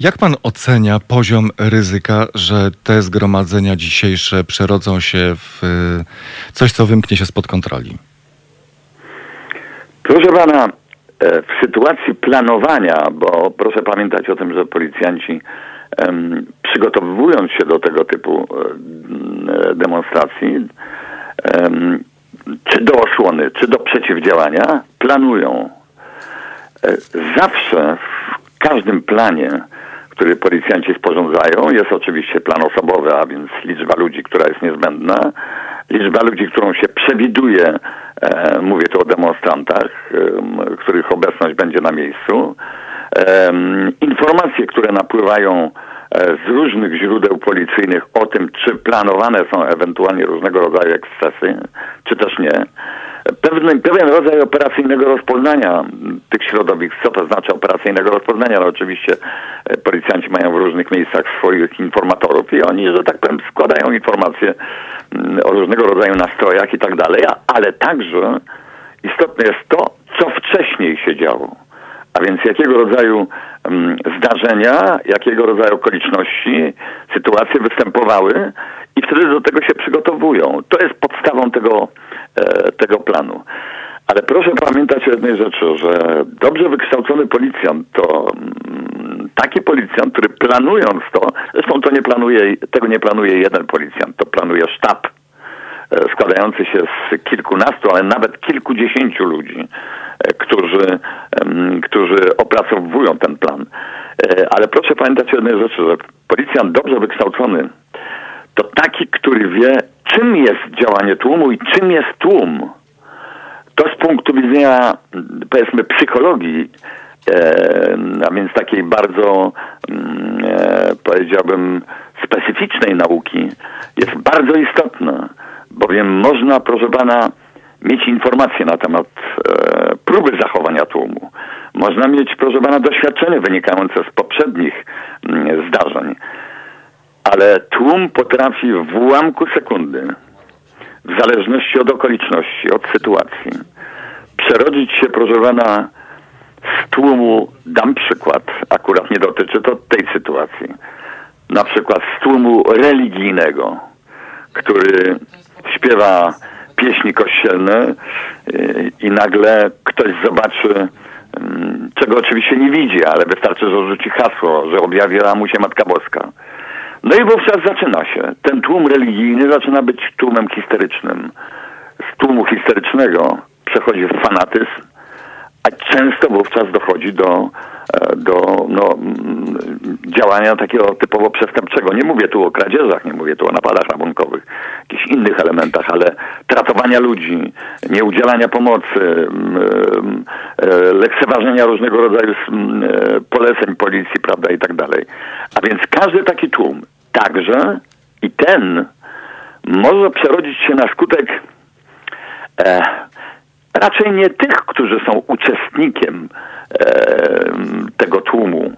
Jak pan ocenia poziom ryzyka, że te zgromadzenia dzisiejsze przerodzą się w y, coś, co wymknie się spod kontroli? Proszę pana, e, w sytuacji planowania, bo proszę pamiętać o tym, że policjanci przygotowując się do tego typu e, e, demonstracji, em, czy do osłony, czy do przeciwdziałania, planują. Zawsze w każdym planie, który policjanci sporządzają, jest oczywiście plan osobowy, a więc liczba ludzi, która jest niezbędna, liczba ludzi, którą się przewiduje, e, mówię tu o demonstrantach, em, których obecność będzie na miejscu, informacje, które napływają z różnych źródeł policyjnych o tym, czy planowane są ewentualnie różnego rodzaju ekscesy, czy też nie. Pewien, pewien rodzaj operacyjnego rozpoznania tych środowisk. Co to znaczy operacyjnego rozpoznania? No oczywiście e, policjanci mają w różnych miejscach swoich informatorów i oni, że tak powiem, składają informacje m, o różnego rodzaju nastrojach i tak dalej, ale także istotne jest to, co wcześniej się działo. A więc jakiego rodzaju mm, zdarzenia, jakiego rodzaju okoliczności, sytuacje występowały i wtedy do tego się przygotowują. To jest podstawą tego, e, tego planu. Ale proszę pamiętać o jednej rzeczy, że dobrze wykształcony policjant to mm, taki policjant, który planując to, zresztą to nie planuje, tego nie planuje jeden policjant, to planuje sztab składający się z kilkunastu, ale nawet kilkudziesięciu ludzi, e, którzy, którzy opracowują ten plan. E, Ale proszę pamiętać o jednej rzeczy, że policjant dobrze wykształcony to taki, który wie, czym jest działanie tłumu i czym jest tłum. To z punktu widzenia, powiedzmy, psychologii, e, a więc takiej bardzo, mm, e, powiedziałbym, specyficznej nauki, jest bardzo istotne, bowiem można, proszę pana, mieć informacje na temat e, próby zachowania tłumu. Można mieć, proszę pana, doświadczenie wynikające z poprzednich mm, zdarzeń, ale tłum potrafi w ułamku sekundy w zależności od okoliczności, od sytuacji, przerodzić się, proszę pana, z tłumu, dam przykład, akurat nie dotyczy to tej sytuacji, na przykład z tłumu religijnego, który śpiewa pieśni kościelne yy, i nagle ktoś zobaczy, mm, czego oczywiście nie widzi, ale wystarczy, że rzuci hasło, że objawiła mu się Matka Boska. No i wówczas zaczyna się. Ten tłum religijny zaczyna być tłumem histerycznym. Z tłumu histerycznego przechodzi w fanatyzm, a często wówczas dochodzi do, e, do no, mm, działania takiego typowo przestępczego. Nie mówię tu o kradzieżach, nie mówię tu o napadach rabunkowych, jakichś innych elementach, ale tratowania ludzi, nieudzielania pomocy, mm, e, lekceważenia różnego rodzaju mm, e, poleceń policji, prawda, i tak dalej. A więc każdy taki tłum, także i ten może przerodzić się na skutek e, raczej nie tych, którzy są uczestnikiem e, tego tłumu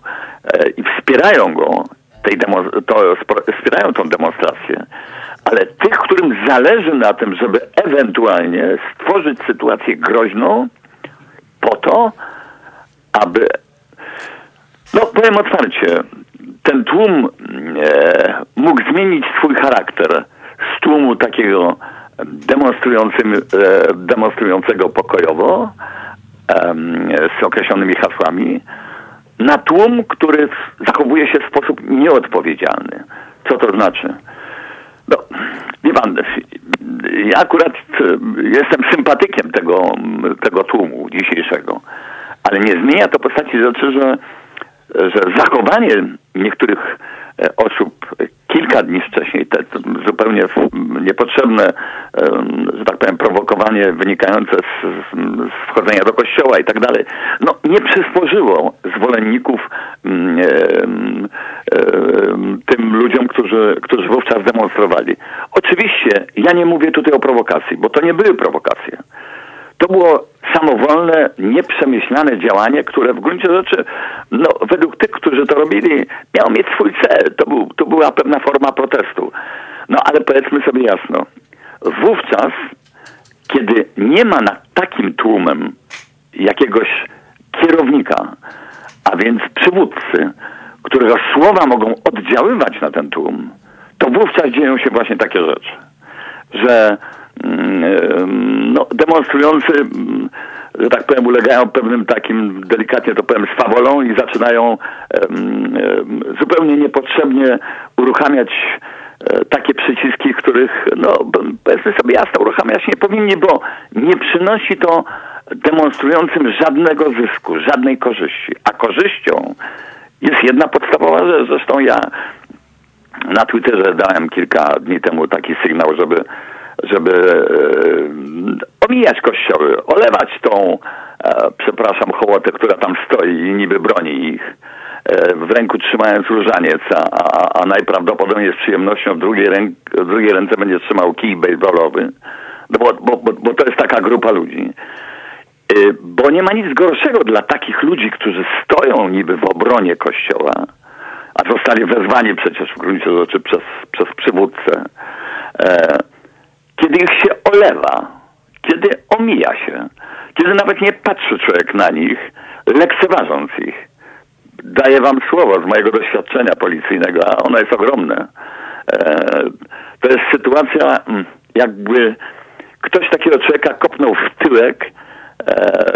e, i wspierają go, tej demo, to, wspierają tą demonstrację, ale tych, którym zależy na tym, żeby ewentualnie stworzyć sytuację groźną po to, aby no, powiem otwarcie, ten tłum e, mógł zmienić swój charakter z tłumu takiego demonstrującym, e, demonstrującego pokojowo, z określonymi hasłami na tłum, który zachowuje się w sposób nieodpowiedzialny. Co to znaczy? No, wie pan, ja akurat e, jestem sympatykiem tego, tego tłumu dzisiejszego, ale nie zmienia to postaci rzeczy, że, że zachowanie niektórych e, osób kilka dni wcześniej, te, zupełnie niepotrzebne, że tak powiem, prowokowanie wynikające z, z, wchodzenia do kościoła i tak dalej, no nie przysporzyło zwolenników mm, tym ludziom, którzy, którzy wówczas demonstrowali. Oczywiście ja nie mówię tutaj o prowokacji, bo to nie były prowokacje. To było samowolne, nieprzemyślane działanie, które w gruncie rzeczy, no, według tych, którzy to robili, miało mieć swój cel. To, był, to była pewna forma protestu. No ale powiedzmy sobie jasno, wówczas, kiedy nie ma nad takim tłumem jakiegoś kierownika, a więc przywódcy, którego słowa mogą oddziaływać na ten tłum, to wówczas dzieją się właśnie takie rzeczy że no, demonstrujący, mm, że tak powiem, ulegają pewnym takim, delikatnie to powiem, swawolą i zaczynają zupełnie niepotrzebnie uruchamiać e, takie przyciski, których, no, powiedzmy sobie jasno, uruchamiać nie powinni, bo nie przynosi to demonstrującym żadnego zysku, żadnej korzyści. A korzyścią jest jedna podstawowa rzecz. Zresztą ja na Twitterze dałem kilka dni temu taki sygnał, żeby, żeby e, omijać kościoły, olewać tą, e, przepraszam, hołotę, która tam stoi i niby broni ich, e, w ręku trzymając różaniec, a, a, a najprawdopodobniej z przyjemnością w drugiej, ręk, w drugiej ręce będzie trzymał kij baseballowy, no bo, bo, bo, bo to jest taka grupa ludzi. Bo nie ma nic gorszego dla takich ludzi, którzy stoją niby w obronie kościoła, a zostali wezwani przecież w gruncie rzeczy przez, przez przywódcę, kiedy ich się olewa, kiedy omija się, kiedy nawet nie patrzy człowiek na nich, lekceważąc ich. Daję wam słowo z mojego doświadczenia policyjnego, a ono jest ogromne. E, to jest sytuacja, mm, jakby ktoś takiego człowieka kopnął w tyłek e,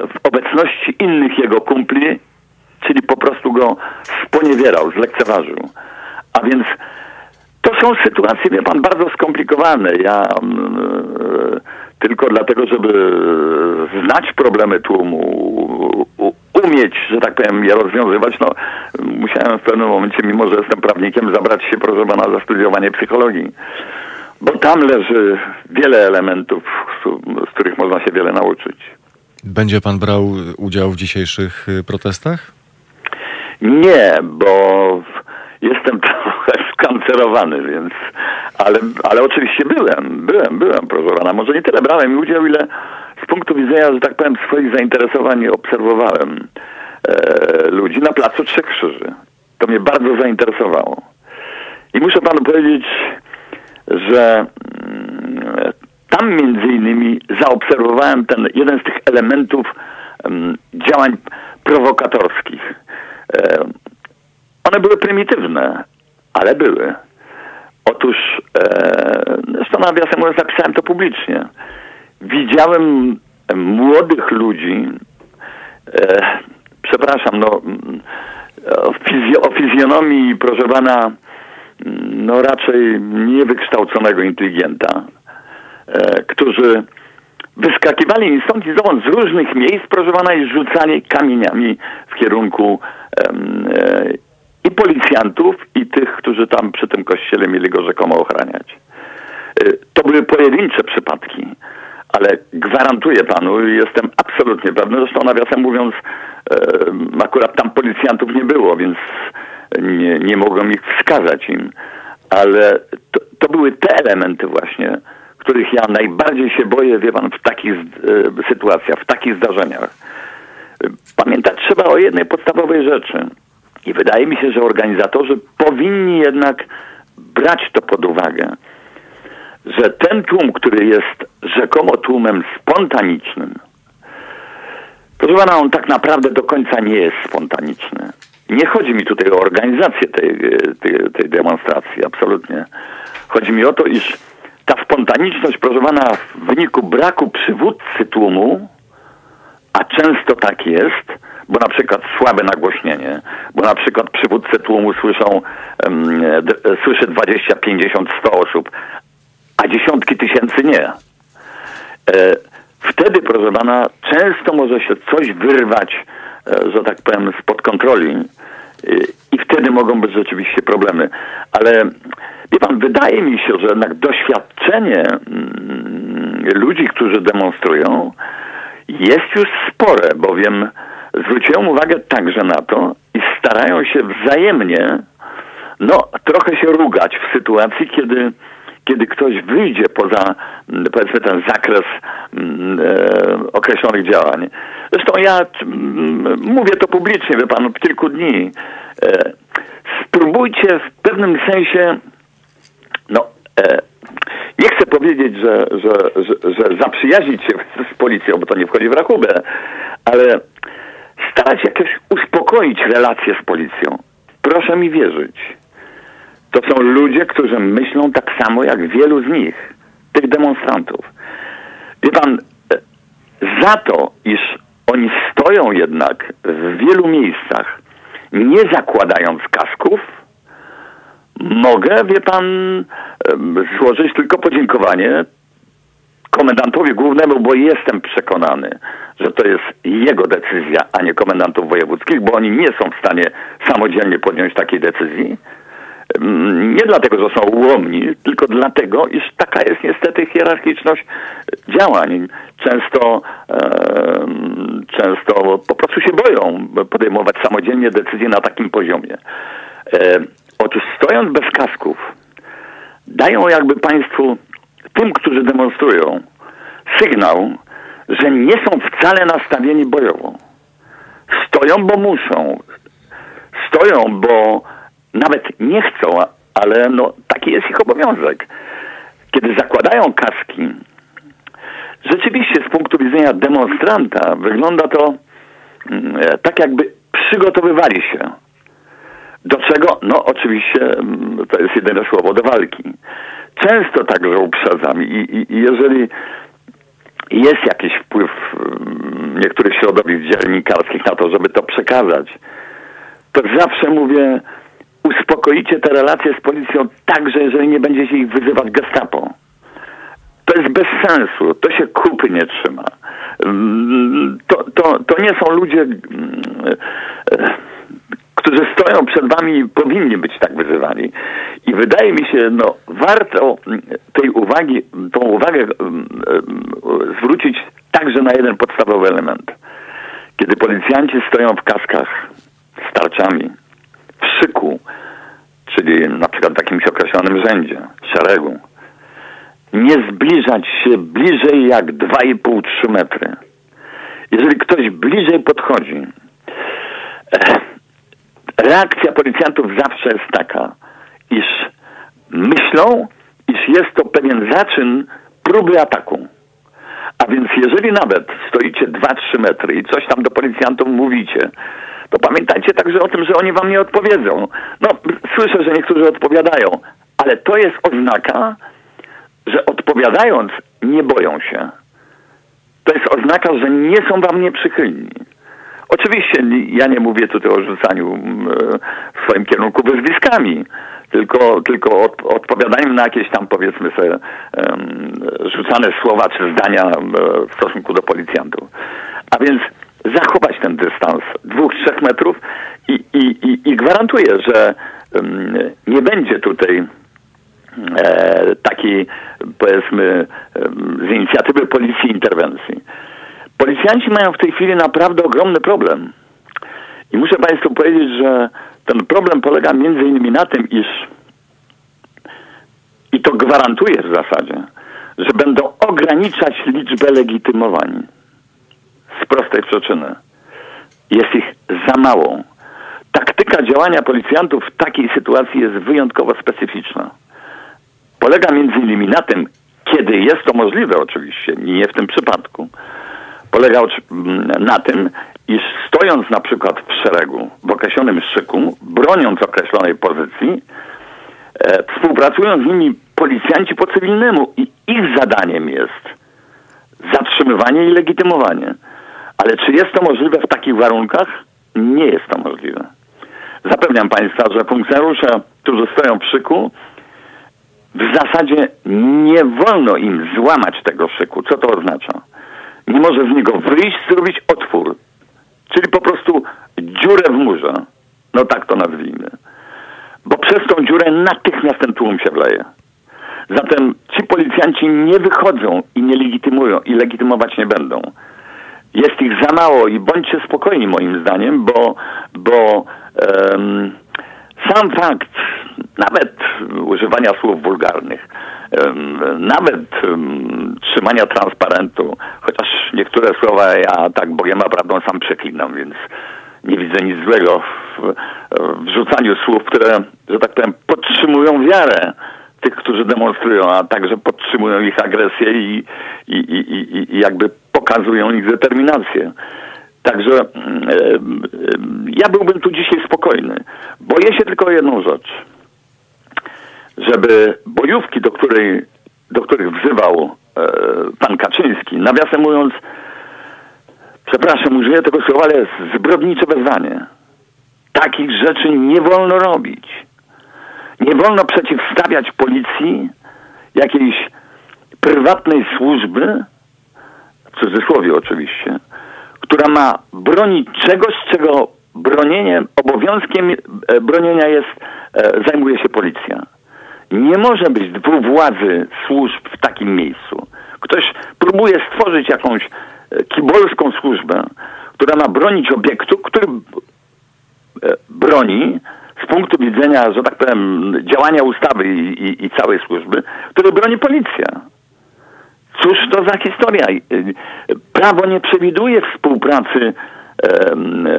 w obecności innych jego kumpli, czyli po prostu go sponiewierał, zlekceważył. A więc to są sytuacje, wie pan, bardzo skomplikowane. Ja mm, e, tylko dlatego, żeby znać problemy tłumu, umieć, że tak powiem, je rozwiązywać, no musiałem w pewnym momencie, mimo że jestem prawnikiem, zabrać się, proszę pana, za studiowanie psychologii. Bo tam leży wiele elementów, z, których można się wiele nauczyć. Będzie pan brał udział w dzisiejszych protestach? Nie, bo jestem skancerowany, więc. Ale, ale oczywiście byłem, byłem, byłem, proszę. Może nie tyle brałem udział, ile z punktu widzenia, że tak powiem, swoich zainteresowań obserwowałem e, ludzi na placu Trzech Krzyży. To mnie bardzo zainteresowało. I muszę panu powiedzieć, że mm, tam między innymi zaobserwowałem ten jeden z tych elementów em, działań prowokatorskich. E, one były prymitywne, ale były. Otóż, e, zresztą nawiasem mówiąc, napisałem to publicznie. Widziałem młodych ludzi, e, przepraszam, no, o, fizjo, o fizjonomii, proszę pana, no raczej niewykształconego inteligenta, e, którzy wyskakiwali ni stąd ni zowąd z różnych miejsc, proszę pana, i rzucali kamieniami w kierunku e, i policjantów, i tych, którzy tam przy tym kościele mieli go rzekomo ochraniać. E, To były pojedyncze przypadki, ale gwarantuję panu, jestem absolutnie pewny, zresztą nawiasem mówiąc, e, akurat tam policjantów nie było, więc nie, nie mogłem ich wskazać im, ale to, to były te elementy właśnie, których ja najbardziej się boję, wie pan, w takich e, sytuacjach, w takich zdarzeniach. Pamiętać trzeba o jednej podstawowej rzeczy. I wydaje mi się, że organizatorzy powinni jednak brać to pod uwagę, że ten tłum, który jest rzekomo tłumem spontanicznym, proszę pana, on tak naprawdę do końca nie jest spontaniczny. Nie chodzi mi tutaj o organizację tej, tej, tej demonstracji, absolutnie. Chodzi mi o to, iż ta spontaniczność, proszę pana, w wyniku braku przywódcy tłumu, a często tak jest, bo na przykład słabe nagłośnienie, bo na przykład przywódcy tłumu słyszą, um, słyszy 20, 50, 100 osób, a dziesiątki tysięcy nie. E, wtedy, proszę pana, często może się coś wyrwać, e, że tak powiem, spod kontroli e, i wtedy mogą być rzeczywiście problemy. Ale wie pan, wydaje mi się, że jednak doświadczenie mm, ludzi, którzy demonstrują, jest już spore, bowiem zwróciłem uwagę także na to i starają się wzajemnie no, trochę się rugać w sytuacji, kiedy, kiedy ktoś wyjdzie poza, mm, powiedzmy, ten zakres mm, e, określonych działań. Zresztą ja mm, mówię to publicznie, wie pan, od kilku dni. E, spróbujcie w pewnym sensie, no, e, chcę powiedzieć, że, że, że, że zaprzyjaźnić się z policją, bo to nie wchodzi w rachubę, ale starać się jakoś uspokoić relacje z policją. Proszę mi wierzyć. To są ludzie, którzy myślą tak samo jak wielu z nich, tych demonstrantów. Wie pan, e, za to, iż oni stoją jednak w wielu miejscach, nie zakładając kasków, mogę, wie pan, złożyć tylko podziękowanie komendantowi głównemu, bo jestem przekonany, że to jest jego decyzja, a nie komendantów wojewódzkich, bo oni nie są w stanie samodzielnie podjąć takiej decyzji. Nie dlatego, że są ułomni, tylko dlatego, iż taka jest niestety hierarchiczność działań. Często, często po prostu się boją podejmować samodzielnie decyzje na takim poziomie. Otóż stojąc bez kasków, dają jakby państwu, tym, którzy demonstrują, sygnał, że nie są wcale nastawieni bojowo. Stoją, bo muszą. Stoją, bo nawet nie chcą, ale no, taki jest ich obowiązek. Kiedy zakładają kaski, rzeczywiście z punktu widzenia demonstranta wygląda to mm, e, tak, jakby przygotowywali się. Do czego? No oczywiście mm, to jest jedyne słowo do walki. Często także uprzedzam i, i, i jeżeli jest jakiś wpływ mm, niektórych środowisk dziennikarskich na to, żeby to przekazać, to zawsze mówię, uspokoicie te relacje z policją także, jeżeli nie będziecie ich wyzywać gestapo. To jest bez sensu, to się kupy nie trzyma. Mm, To, to, to nie są ludzie, e, którzy stoją przed wami powinni być tak wyzywani. I wydaje mi się, no warto tej uwagi, tą uwagę mm, e, zwrócić także na jeden podstawowy element. Kiedy policjanci stoją w kaskach z tarczami, w szyku, czyli na przykład w jakimś określonym rzędzie, szeregu, nie zbliżać się bliżej jak 2,5-3 metry. Jeżeli ktoś bliżej podchodzi, e, reakcja policjantów zawsze jest taka, iż myślą, iż jest to pewien zaczyn próby ataku. A więc jeżeli nawet stoicie 2-3 metry i coś tam do policjantów mówicie, to pamiętajcie także o tym, że oni wam nie odpowiedzą. No, słyszę, że niektórzy odpowiadają, ale to jest oznaka, że odpowiadając nie boją się. To jest oznaka, że nie są wam nieprzychylni. Oczywiście ja nie mówię tutaj o rzucaniu mm, w swoim kierunku wyzwiskami, tylko, tylko od, na jakieś tam powiedzmy sobie rzucane słowa czy zdania w stosunku do policjantów. A więc zachować ten dystans dwóch, trzech metrów i, i, i, i gwarantuję, że nie będzie tutaj e, takiej powiedzmy z inicjatywy policji interwencji. Policjanci mają w tej chwili naprawdę ogromny problem. I muszę Państwu powiedzieć, że ten problem polega między innymi na tym, iż i to gwarantuję w zasadzie, że będą ograniczać liczbę legitymowań z prostej przyczyny. Jest ich za mało. Taktyka działania policjantów w takiej sytuacji jest wyjątkowo specyficzna. Polega między innymi na tym, kiedy jest to możliwe oczywiście, nie w tym przypadku, polega oczy- m, na tym, iż stojąc na przykład w szeregu, w określonym szyku, broniąc określonej pozycji, e, współpracują z nimi policjanci po cywilnemu i ich zadaniem jest zatrzymywanie i legitymowanie. Ale czy jest to możliwe w takich warunkach? Nie jest to możliwe. Zapewniam Państwa, że funkcjonariusze, którzy stoją przy szyku, w zasadzie nie wolno im złamać tego szyku. Co to oznacza? Nie może z niego wyjść, zrobić otwór. Czyli po prostu dziurę w murze. No tak to nazwijmy. Bo przez tą dziurę natychmiast ten tłum się wleje. Zatem ci policjanci nie wychodzą i nie legitymują i legitymować nie będą. Jest ich za mało i bądźcie spokojni moim zdaniem, bo, bo em, sam fakt nawet używania słów wulgarnych, nawet trzymania transparentu, chociaż niektóre słowa ja tak Bogiem prawdą sam przeklinam, więc nie widzę nic złego w, w rzucaniu słów, które, że tak powiem, podtrzymują wiarę tych, którzy demonstrują, a także podtrzymują ich agresję i, i, i, i, jakby pokazują ich determinację. Także ja byłbym tu dzisiaj spokojny. Boję się tylko jedną rzecz. Żeby bojówki, do, której, do których wzywał e, pan Kaczyński, nawiasem mówiąc, przepraszam, użyję tego słowa, ale zbrodnicze wezwanie. Takich rzeczy nie wolno robić. Nie wolno przeciwstawiać policji jakiejś prywatnej służby, w cudzysłowie oczywiście, która ma bronić czegoś, czego bronieniem, obowiązkiem e, bronienia jest, e, zajmuje się policja. Nie może być dwóch władzy służb w takim miejscu. Ktoś próbuje stworzyć jakąś e, kibolską służbę, która ma bronić obiektu, który e, broni z punktu widzenia, że tak powiem, działania ustawy i, i, i całej służby, który broni policja. Cóż to za historia? Y, Prawo nie przewiduje współpracy em, e,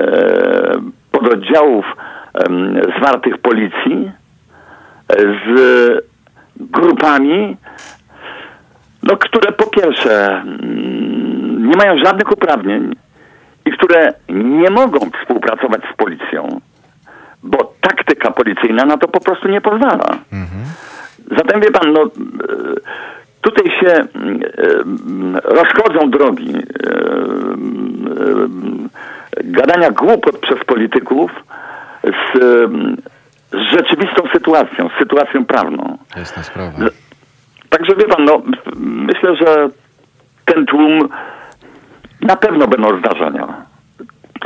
pododdziałów em, zwartych policji e, z grupami, no, które po pierwsze mm, nie mają żadnych uprawnień i które nie mogą współpracować z policją, bo taktyka policyjna na to po prostu nie pozwala. Zatem wie pan, no e, tutaj się e, rozchodzą drogi e, gadania głupot przez polityków z, z rzeczywistą sytuacją, z sytuacją prawną. Jasna sprawa. Także wie pan, no myślę, że ten tłum na pewno będą zdarzenia.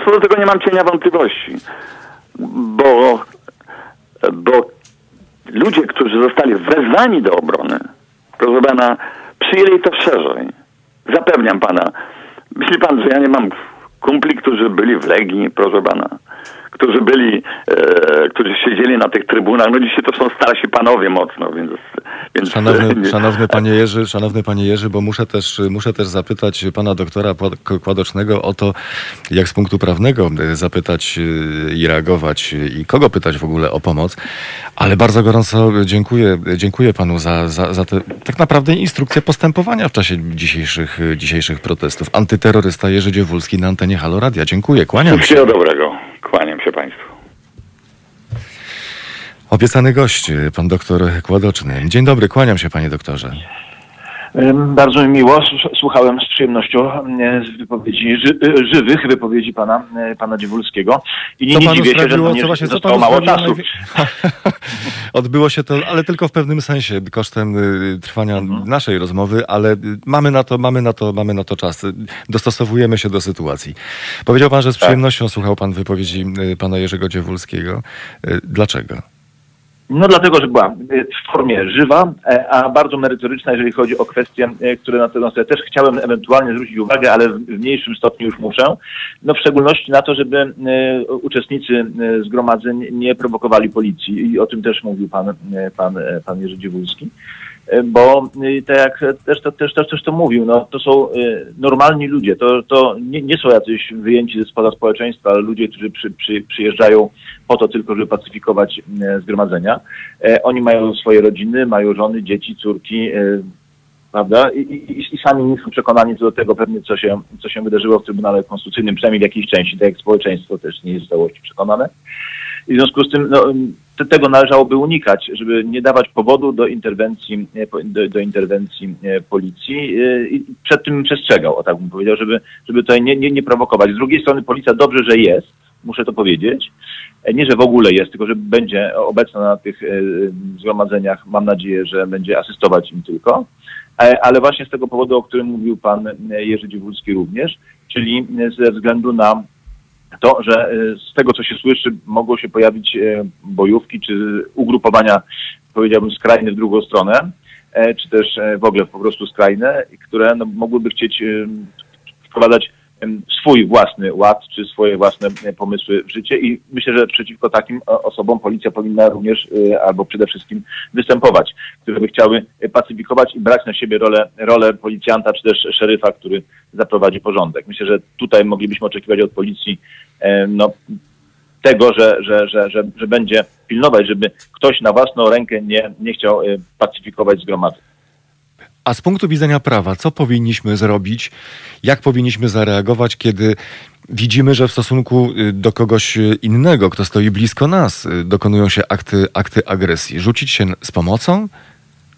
Co do tego nie mam cienia wątpliwości, bo, bo ludzie, którzy zostali wezwani do obrony, proszę pana, przyjęli to szerzej. Zapewniam pana. Myśli pan, że ja nie mam kumpli, którzy byli w Legii, proszę pana, którzy byli, e, którzy siedzieli na tych trybunach. No dzisiaj to są starsi panowie mocno, więc... więc Szanowny, szanowny panie Jerzy, szanowny panie Jerzy, bo muszę też, muszę też zapytać pana doktora Kładocznego o to, jak z punktu prawnego y, zapytać y, i reagować i kogo pytać w ogóle o pomoc. Ale bardzo gorąco dziękuję, dziękuję panu za, za, za te tak naprawdę instrukcje postępowania w czasie dzisiejszych, dzisiejszych protestów. Antyterrorysta Jerzy Dziewulski na antenie Halo Radia. Dziękuję, kłaniam się. Wszystkiego dobrego. Kłaniam się państwu. Obiecany gość, pan doktor Kładoczny. Dzień dobry, kłaniam się panie doktorze. Bardzo mi miło. Słuchałem z przyjemnością z wypowiedzi, ży, e, żywych wypowiedzi pana, e, pana Dziewulskiego. I nie, Co nie dziwię się, że to nie co właśnie, zostało mało czasu. Odbyło się to, ale tylko w pewnym sensie, kosztem y, trwania Mhm. naszej rozmowy, ale y, mamy na to, mamy na to, mamy na to czas. Dostosowujemy się do sytuacji. Powiedział pan, że z Tak. przyjemnością słuchał pan wypowiedzi y, pana Jerzego Dziewulskiego. Dlaczego? No dlatego, że była w formie żywa, e, a bardzo merytoryczna, jeżeli chodzi o kwestie, e, które na sobie też chciałem ewentualnie zwrócić uwagę, ale w mniejszym stopniu już muszę. No w szczególności na to, żeby e, uczestnicy zgromadzeń nie prowokowali policji i o tym też mówił pan, pan, pan Jerzy Dziewulski. E, Bo e, tak jak też to, też, też, też to mówił, no, to są e, normalni ludzie, to, to nie, nie są jacyś wyjęci ze spoza społeczeństwa, ale ludzie, którzy przy, przy, przyjeżdżają po to tylko, żeby pacyfikować zgromadzenia. Oni mają swoje rodziny, mają żony, dzieci, córki, prawda? I, i, I sami nie są przekonani co do tego pewnie, co się, co się wydarzyło w Trybunale Konstytucyjnym, przynajmniej w jakiejś części, tak jak społeczeństwo też nie jest w całości przekonane. I w związku z tym no, te- tego należałoby unikać, żeby nie dawać powodu do interwencji, do, do interwencji policji e, i przed tym przestrzegał, o tak bym powiedział, żeby, żeby tutaj nie, nie, nie prowokować. Z drugiej strony policja dobrze, że jest, muszę to powiedzieć. E, Nie, że w ogóle jest, tylko że będzie obecna na tych e, zgromadzeniach. Mam nadzieję, że będzie asystować im tylko. Ale właśnie z tego powodu, o którym mówił pan Jerzy Dziewulski również, czyli ze względu na to, że e, z tego, co się słyszy, mogło się pojawić e, bojówki czy ugrupowania, powiedziałbym, skrajne w drugą stronę, e, czy też w ogóle po prostu skrajne, które no, mogłyby chcieć wprowadzać swój własny ład, czy swoje własne e, pomysły w życie i myślę, że przeciwko takim o- osobom policja powinna również e, albo przede wszystkim występować, które by chciały e, pacyfikować i brać na siebie rolę, rolę policjanta, czy też szeryfa, który zaprowadzi porządek. Myślę, że tutaj moglibyśmy oczekiwać od policji e, no, tego, że, że, że, że, że będzie pilnować, żeby ktoś na własną rękę nie, nie chciał e, pacyfikować zgromadzeń. A z punktu widzenia prawa, co powinniśmy zrobić? Jak powinniśmy zareagować, kiedy widzimy, że w stosunku y, do kogoś y, innego, kto stoi blisko nas, y, dokonują się akty, akty agresji? Rzucić się z pomocą?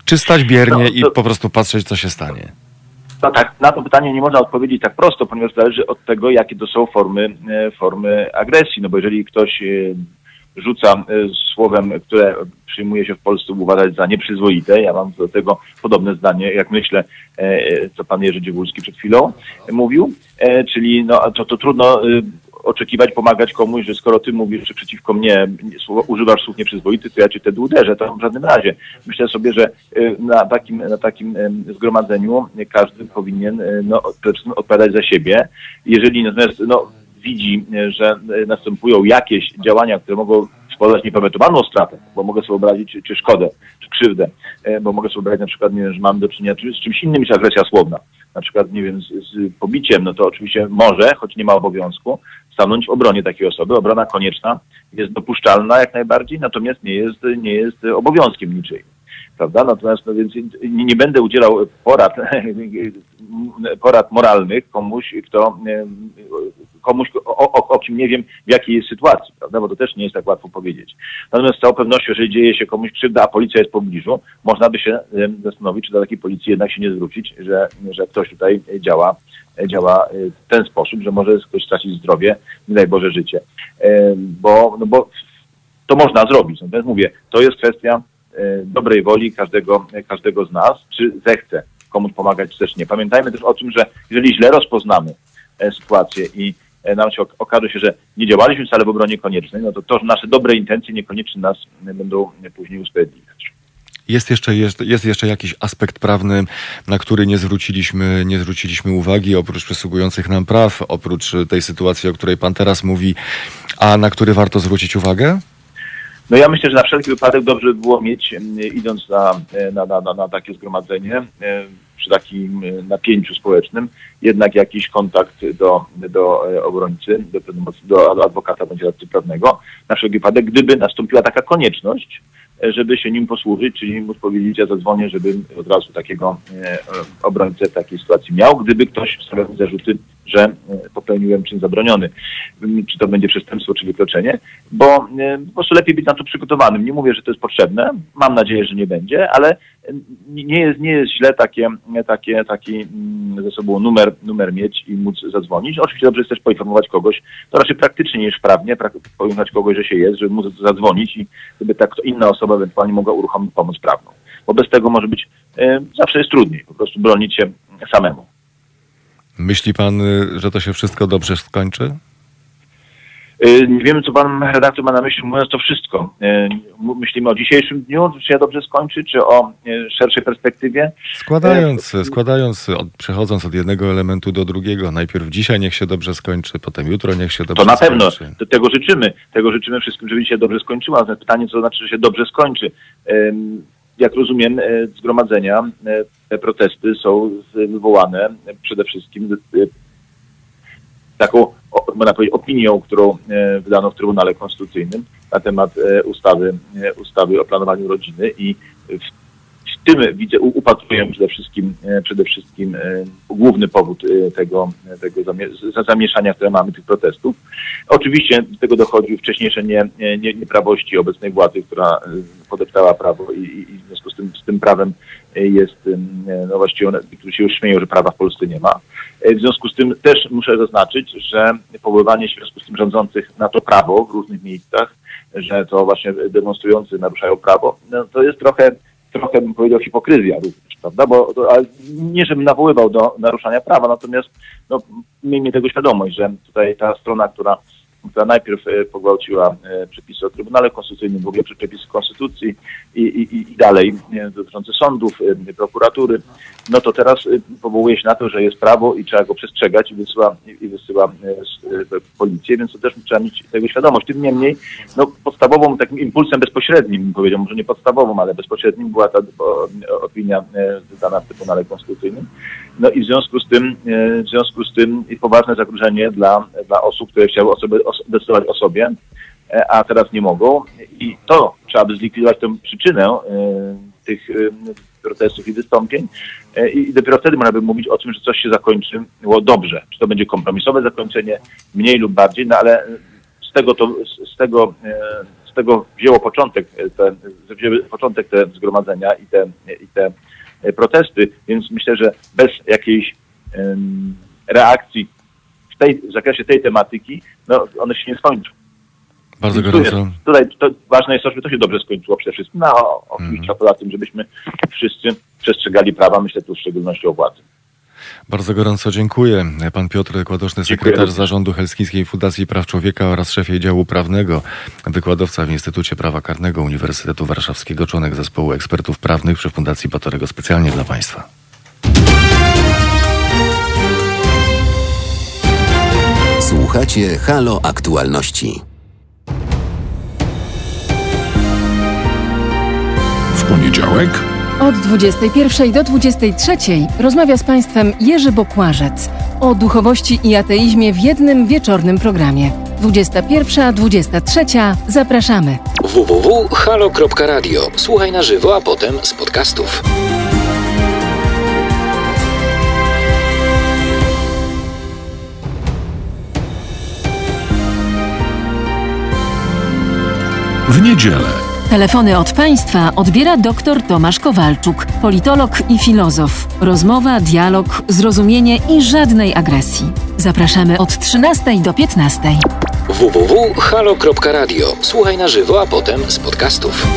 Czy stać biernie No, i to- po prostu patrzeć, co się stanie? No tak, na to pytanie nie można odpowiedzieć tak prosto, ponieważ zależy od tego, jakie to są formy, e, formy agresji. No bo jeżeli ktoś e, rzuca e, słowem, które przyjmuje się w Polsce uważać za nieprzyzwoite, ja mam do tego podobne zdanie, jak myślę, e, co pan Jerzy Dziewulski przed chwilą mówił, e, czyli no, to, to trudno e, oczekiwać, pomagać komuś, że skoro ty mówisz, że przeciwko mnie używasz słów nieprzyzwoitych, to ja cię wtedy uderzę. To w żadnym razie. Myślę sobie, że y, na takim, na takim zgromadzeniu każdy powinien y, no, odpowiadać za siebie. Jeżeli natomiast no, widzi, y, że y, następują jakieś działania, które mogą spowodować niepamiętaną stratę, bo mogę sobie wyobrazić czy szkodę, czy krzywdę, e, bo mogę sobie wyobrazić na przykład, nie wiem, że mam do czynienia czy- z czymś innym niż agresja słowna, na przykład, nie wiem, z, z pobiciem, no to oczywiście może, choć nie ma obowiązku, stanąć w obronie takiej osoby. Obrona konieczna jest dopuszczalna jak najbardziej, natomiast nie jest, nie jest obowiązkiem niczyim. Prawda? Natomiast no więc nie, nie będę udzielał porad, porad moralnych komuś, kto komuś, o, o, o kim nie wiem w jakiej jest sytuacji, prawda? Bo to też nie jest tak łatwo powiedzieć. Natomiast z całą pewnością, jeżeli dzieje się komuś krzywda, a policja jest w pobliżu, można by się zastanowić, czy do takiej policji jednak się nie zwrócić, że, że ktoś tutaj działa, działa e, w ten sposób, że może ktoś stracić zdrowie, nie daj Boże życie. E, Bo, no bo to można zrobić. Natomiast mówię, to jest kwestia e, dobrej woli każdego, każdego z nas, czy zechce komuś pomagać, czy też nie. Pamiętajmy też o tym, że jeżeli źle rozpoznamy e, sytuację i e, nam się ok- okaże się, że nie działaliśmy wcale w obronie koniecznej, no to to, że nasze dobre intencje niekoniecznie nas e, będą e, później usprawiedliwiać. Jest jeszcze, jest, jest jeszcze jakiś aspekt prawny, na który nie zwróciliśmy, nie zwróciliśmy uwagi, oprócz przysługujących nam praw, oprócz tej sytuacji, o której pan teraz mówi, a na który warto zwrócić uwagę? No ja myślę, że na wszelki wypadek dobrze by było mieć, idąc na, e, na, na, na, takie zgromadzenie, e, przy takim e, napięciu społecznym, jednak jakiś kontakt do, do e, obrońcy, do, do adwokata bądź radcy prawnego, na wszelki wypadek, gdyby nastąpiła taka konieczność, e, żeby się nim posłużyć, czyli móc powiedzieć, ja zadzwonię, żebym od razu takiego e, obrońcę w takiej sytuacji miał, gdyby ktoś stawiał zarzuty, że popełniłem czyn zabroniony. Mm, Czy to będzie przestępstwo, czy wykroczenie, bo po prostu lepiej być na to przygotowanym. Nie mówię, że to jest potrzebne, mam nadzieję, że nie będzie, ale nie jest, nie jest źle takie, takie, taki mm, ze sobą numer, numer mieć i móc zadzwonić. Oczywiście dobrze jest też poinformować kogoś, to raczej praktycznie niż prawnie, poinformować kogoś, że się jest, żeby móc zadzwonić i żeby tak inna osoba ewentualnie mogła uruchomić pomoc prawną. Bo bez tego może być, e, zawsze jest trudniej, po prostu bronić się samemu. Myśli pan, y, że to się wszystko dobrze skończy? Y, Nie wiemy, co pan redaktor ma na myśli, mówiąc to wszystko. Y, Myślimy o dzisiejszym dniu, czy się dobrze skończy, czy o y, szerszej perspektywie. Składając, składając od, przechodząc od jednego elementu do drugiego, najpierw dzisiaj niech się dobrze skończy, potem jutro niech się dobrze To na pewno, skończy. to tego życzymy. Tego życzymy wszystkim, żeby się dobrze skończyło. Natomiast pytanie, co to znaczy, że się dobrze skończy. Jak rozumiem, zgromadzenia, te protesty są wywołane przede wszystkim taką, można powiedzieć, opinią, którą e, wydano w Trybunale Konstytucyjnym na temat e, ustawy, e, ustawy o planowaniu rodziny i w, tym widzę, upatruję przede wszystkim, przede wszystkim główny powód tego, tego zamieszania, które mamy tych protestów. Oczywiście do tego dochodzi wcześniejsze nie, nie, nieprawości obecnej władzy, która podeptała prawo i, i w związku z tym, z tym prawem jest, no właściwie one, którzy się już śmieją, że prawa w Polsce nie ma. W związku z tym też muszę zaznaczyć, że powoływanie się w związku z tym rządzących na to prawo w różnych miejscach, że to właśnie demonstrujący naruszają prawo, no to jest trochę, trochę bym powiedział hipokryzja również, prawda? Bo to, ale nie, żebym nawoływał do naruszania prawa, natomiast no, miejmy tego świadomość, że tutaj ta strona, która która najpierw e, pogwałciła e, przepisy o Trybunale Konstytucyjnym, w ogóle przepisy Konstytucji i, i, i dalej dotyczące sądów, e, prokuratury, no to teraz powołuje się na to, że jest prawo i trzeba go przestrzegać i wysyła, i wysyła policję, więc to też trzeba mieć tego świadomość. Tym niemniej, no podstawową takim impulsem bezpośrednim, bym powiedział, może nie podstawową, ale bezpośrednim była ta opinia dana w Trybunale Konstytucyjnym. No i w związku z tym, w związku z tym poważne zagrożenie dla, dla osób, które chciały osoby, decydować o sobie, e, a teraz nie mogą. I to trzeba by zlikwidować tę przyczynę e, tych e, protestów i wystąpień i dopiero wtedy można by mówić o tym, że coś się zakończyło dobrze. Czy to będzie kompromisowe zakończenie, mniej lub bardziej, no ale z tego, to, z tego, z tego wzięło początek te, wzięły początek te zgromadzenia i te, i te protesty, więc myślę, że bez jakiejś reakcji tej, w zakresie tej tematyki, no one się nie skończą. Bardzo gorąco. Tutaj to, ważne jest to, żeby to się dobrze skończyło przede wszystkim. No, oczywiście mm. poza tym, żebyśmy wszyscy przestrzegali prawa, myślę tu w szczególności o władzy. Bardzo gorąco dziękuję. Pan Piotr Kładoszny, sekretarz zarządu Helsińskiej Fundacji Praw Człowieka oraz szefie działu prawnego, wykładowca w Instytucie Prawa Karnego Uniwersytetu Warszawskiego, członek zespołu ekspertów prawnych przy Fundacji Batorego specjalnie dla Państwa. Słuchacie Halo Aktualności. W poniedziałek od 21 do 23 rozmawia z Państwem Jerzy Bokłażec o duchowości i ateizmie w jednym wieczornym programie. 21-23 zapraszamy. www.halo.radio. Słuchaj na żywo, a potem z podcastów. w niedzielę. Telefony od państwa odbiera dr Tomasz Kowalczuk, politolog i filozof. Rozmowa, dialog, zrozumienie i żadnej agresji. Zapraszamy od 13 do 15. www.halo.radio. Słuchaj na żywo, a potem z podcastów.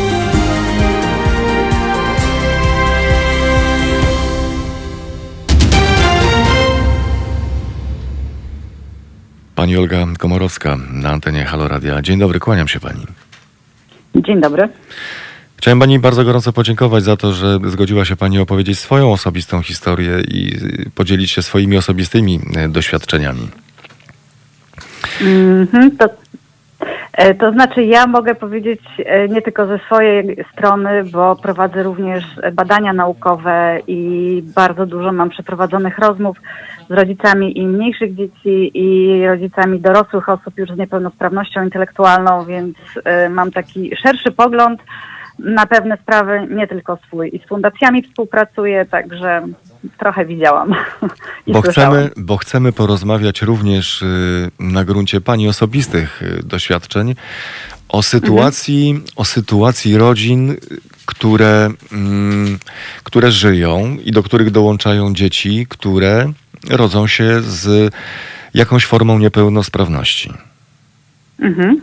Pani Olga Komorowska na antenie Halo Radia. Dzień dobry, kłaniam się pani. Dzień dobry. Chciałem Pani bardzo gorąco podziękować za to, że zgodziła się Pani opowiedzieć swoją osobistą historię i podzielić się swoimi osobistymi e, doświadczeniami. Mm-hmm, to, e, to znaczy, ja mogę powiedzieć e, nie tylko ze swojej strony, bo prowadzę również badania naukowe i bardzo dużo mam przeprowadzonych rozmów z rodzicami i mniejszych dzieci, i rodzicami dorosłych osób już z niepełnosprawnością intelektualną, więc y, mam taki szerszy pogląd na pewne sprawy, nie tylko swój. I z fundacjami współpracuję, także trochę widziałam. bo, chcemy, bo chcemy porozmawiać również y, na gruncie Pani osobistych y, doświadczeń o sytuacji, mhm. o sytuacji rodzin, które, mm, które żyją i do których dołączają dzieci, które rodzą się z jakąś formą niepełnosprawności. Mhm.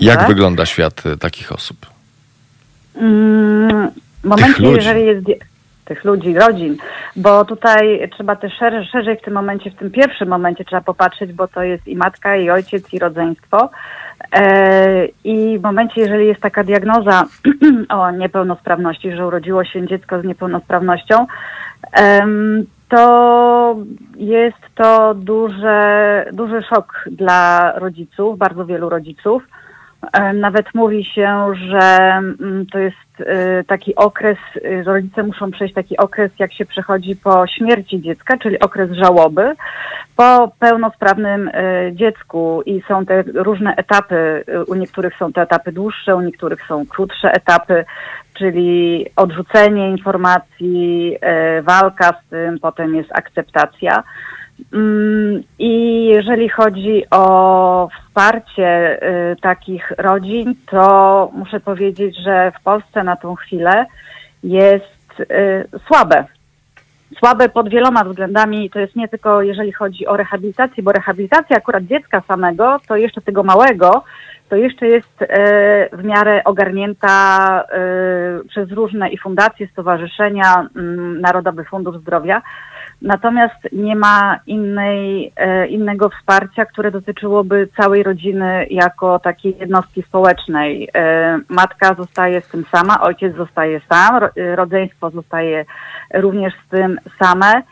Jak wygląda świat y, takich osób? Mm, w momencie, jeżeli jest tych ludzi, rodzin, bo tutaj trzeba też szerzej, szerzej w tym momencie, w tym pierwszym momencie trzeba popatrzeć, bo to jest i matka, i ojciec, i rodzeństwo. E, I w momencie, jeżeli jest taka diagnoza o niepełnosprawności, że urodziło się dziecko z niepełnosprawnością, to jest to duże, duży szok dla rodziców, bardzo wielu rodziców, Nawet mówi się, że mm, to jest e, taki okres, e, że rodzice muszą przejść taki okres, jak się przechodzi po śmierci dziecka, czyli okres żałoby, po pełnosprawnym e, dziecku i są te różne etapy. e, U niektórych są te etapy dłuższe, u niektórych są krótsze etapy, czyli odrzucenie informacji, e, walka z tym, potem jest akceptacja. Mm, I jeżeli chodzi o wsparcie y, takich rodzin, to muszę powiedzieć, że w Polsce na tą chwilę jest y, słabe. Słabe pod wieloma względami. To jest nie tylko jeżeli chodzi o rehabilitację, bo rehabilitacja akurat dziecka samego, to jeszcze tego małego, to jeszcze jest y, w miarę ogarnięta przez różne i fundacje, stowarzyszenia, mm, Narodowy Fundusz Zdrowia. Natomiast nie ma innej, e, innego wsparcia, które dotyczyłoby całej rodziny jako takiej jednostki społecznej. E, Matka zostaje z tym sama, ojciec zostaje sam, e, rodzeństwo zostaje również z tym same.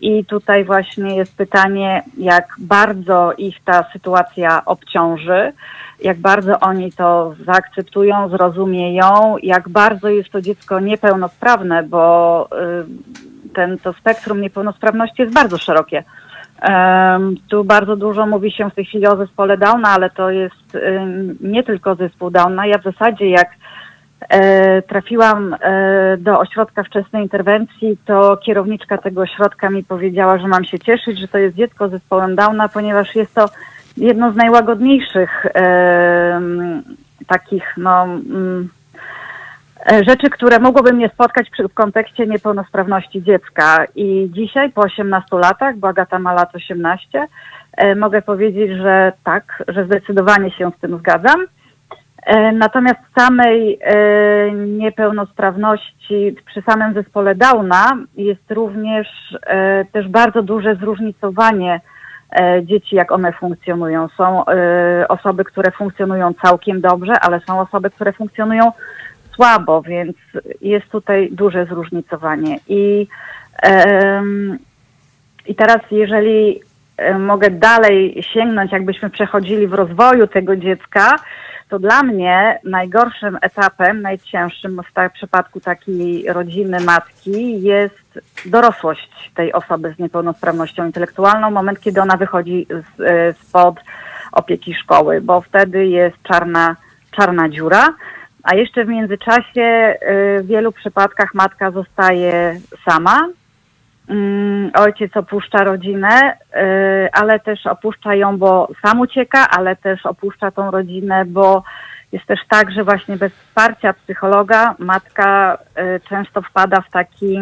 I tutaj właśnie jest pytanie, jak bardzo ich ta sytuacja obciąży, jak bardzo oni to zaakceptują, zrozumieją, jak bardzo jest to dziecko niepełnosprawne, bo y, ten, to spektrum niepełnosprawności jest bardzo szerokie. Em, tu bardzo dużo mówi się w tej chwili o zespole Downa, ale to jest ym, nie tylko zespół Downa. Ja w zasadzie jak e, trafiłam e, do ośrodka wczesnej interwencji, to kierowniczka tego ośrodka mi powiedziała, że mam się cieszyć, że to jest dziecko z zespołem Downa, ponieważ jest to jedno z najłagodniejszych em, takich, no, mm, e, rzeczy, które mogłyby mnie spotkać przy, w kontekście niepełnosprawności dziecka. I dzisiaj, po 18 latach, bo Agata ma lat 18, e, mogę powiedzieć, że tak, że zdecydowanie się z tym zgadzam. E, Natomiast samej e, niepełnosprawności przy samym zespole Downa jest również e, też bardzo duże zróżnicowanie e, dzieci, jak one funkcjonują. Są e, osoby, które funkcjonują całkiem dobrze, ale są osoby, które funkcjonują słabo, więc jest tutaj duże zróżnicowanie. I, i teraz, jeżeli e, mogę dalej sięgnąć, jakbyśmy przechodzili w rozwoju tego dziecka, to dla mnie najgorszym etapem, najcięższym w przypadku takiej rodziny matki jest dorosłość tej osoby z niepełnosprawnością intelektualną, moment, kiedy ona wychodzi z, e, spod opieki szkoły, bo wtedy jest czarna, czarna dziura. A jeszcze w międzyczasie y, w wielu przypadkach matka zostaje sama. Mm, Ojciec opuszcza rodzinę, y, ale też opuszcza ją, bo sam ucieka, ale też opuszcza tą rodzinę, bo jest też tak, że właśnie bez wsparcia psychologa matka y, często wpada w taki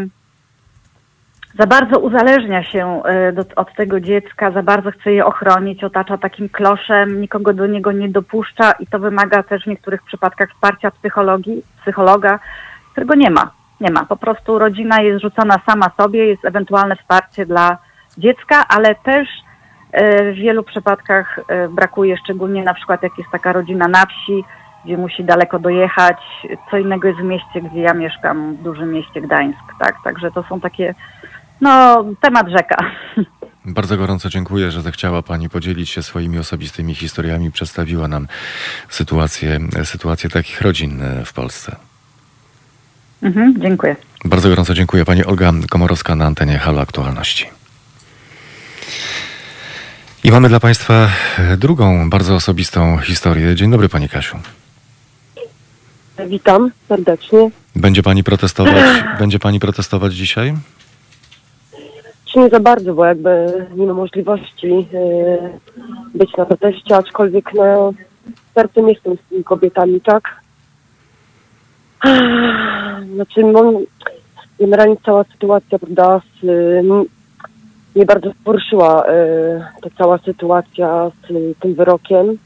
za bardzo uzależnia się y, do, od tego dziecka, za bardzo chce je ochronić, otacza takim kloszem, nikogo do niego nie dopuszcza i to wymaga też w niektórych przypadkach wsparcia psychologii, psychologa, którego nie ma. Nie ma. Po prostu rodzina jest rzucona sama sobie, jest ewentualne wsparcie dla dziecka, ale też y, w wielu przypadkach y, brakuje, szczególnie na przykład jak jest taka rodzina na wsi, gdzie musi daleko dojechać. Co innego jest w mieście, gdzie ja mieszkam, w dużym mieście Gdańsk, tak? Także to są takie, no, temat rzeka. Bardzo gorąco dziękuję, że zechciała Pani podzielić się swoimi osobistymi historiami, przedstawiła nam sytuację, sytuację takich rodzin e, w Polsce. Mhm, dziękuję. Bardzo gorąco dziękuję. Pani Olga Komorowska na antenie Halo Aktualności. I mamy dla Państwa e, drugą, bardzo osobistą historię. Dzień dobry Pani Kasiu. Witam serdecznie. Będzie Pani protestować, będzie Pani protestować dzisiaj? Czy nie za bardzo, bo jakby nie ma możliwości yy, być na proteście, aczkolwiek no, sercem jestem z tymi kobietami, tak? Znaczy, no, generalnie cała sytuacja, prawda, z, mnie bardzo poruszyła y, ta cała sytuacja z tym wyrokiem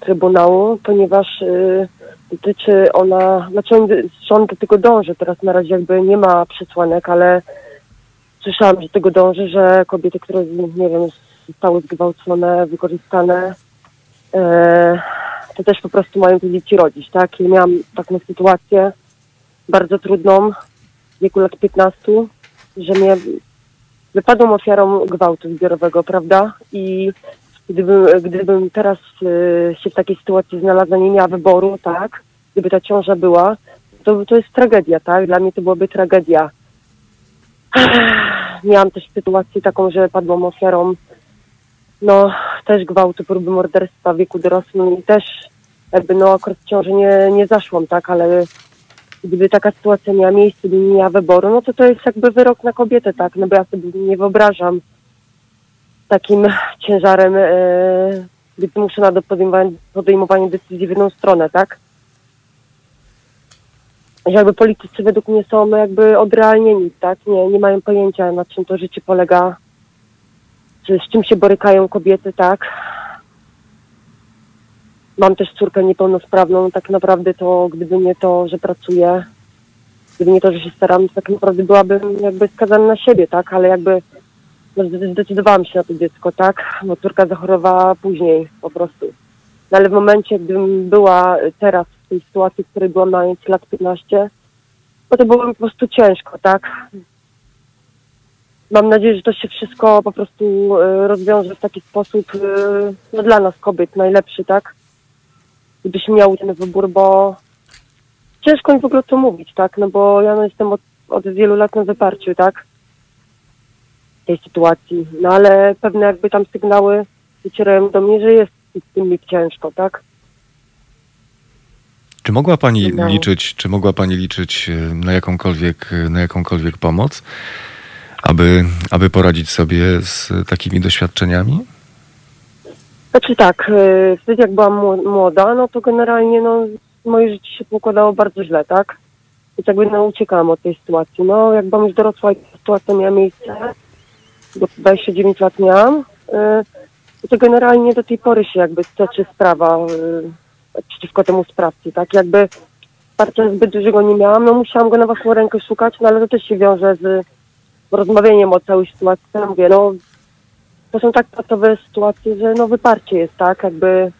Trybunału, ponieważ y, dotyczy ona, znaczy on, on do tego dąży, teraz na razie jakby nie ma przesłanek, ale słyszałam, że tego dąży, że kobiety, które, nie wiem, zostały zgwałcone, wykorzystane, e, to też po prostu mają te dzieci rodzić, tak? I miałam taką sytuację bardzo trudną w wieku lat 15, że mnie wypadłam ofiarą gwałtu zbiorowego, prawda? I gdybym, gdybym teraz y, się w takiej sytuacji znalazła, nie miała wyboru, tak, gdyby ta ciąża była, to, to jest tragedia, tak, dla mnie to byłaby tragedia. Miałam też sytuację taką, że padłam ofiarą, no, też gwałtu, próby morderstwa w wieku dorosłym i też jakby, no, akurat w ciąży nie, nie zaszłam, tak, ale gdyby taka sytuacja miała miejsce, gdybym nie miała wyboru, no to to jest jakby wyrok na kobietę, tak, no bo ja sobie nie wyobrażam takim ciężarem e, być zmuszona do podejmowania, podejmowania decyzji w jedną stronę, tak? Że jakby politycy według mnie są jakby odrealnieni, tak? Nie, nie mają pojęcia, na czym to życie polega, czy z czym się borykają kobiety, tak? Mam też córkę niepełnosprawną, tak naprawdę to gdyby nie to, że pracuję, gdyby nie to, że się staram, to tak naprawdę byłabym jakby skazana na siebie, tak? Ale jakby no, zdecydowałam się na to dziecko, tak? Bo córka zachorowała później po prostu. No, ale w momencie, gdybym była teraz tej sytuacji, w której byłam mając lat 15, no to byłoby po prostu ciężko, tak? Mam nadzieję, że to się wszystko po prostu y, rozwiąże w taki sposób, y, no dla nas kobiet najlepszy, tak? Gdybyśmy miały ten wybór, bo ciężko mi w ogóle to mówić, tak? No bo ja no, jestem od, od wielu lat na wyparciu, tak? tej sytuacji. No ale pewne jakby tam sygnały docierają do mnie, że jest z tym mi ciężko, tak? Czy mogła Pani No. liczyć, czy mogła Pani liczyć e, na jakąkolwiek, e, na jakąkolwiek pomoc, aby, aby poradzić sobie z takimi doświadczeniami? Znaczy tak, y, wtedy jak byłam mło- młoda, no to generalnie no, moje życie się układało bardzo źle, tak? Więc jakby no, uciekałam od tej sytuacji. No jak byłam już dorosła i ta sytuacja miała miejsce, bo 29 lat miałam, to generalnie do tej pory się jakby toczy sprawa przeciwko temu sprawcy, tak? Jakby wsparcia zbyt dużego nie miałam, no musiałam go na własną rękę szukać, no ale to też się wiąże z rozmawianiem o całej sytuacji. Ja mówię, no to są tak patowe sytuacje, że no wyparcie jest, tak, jakby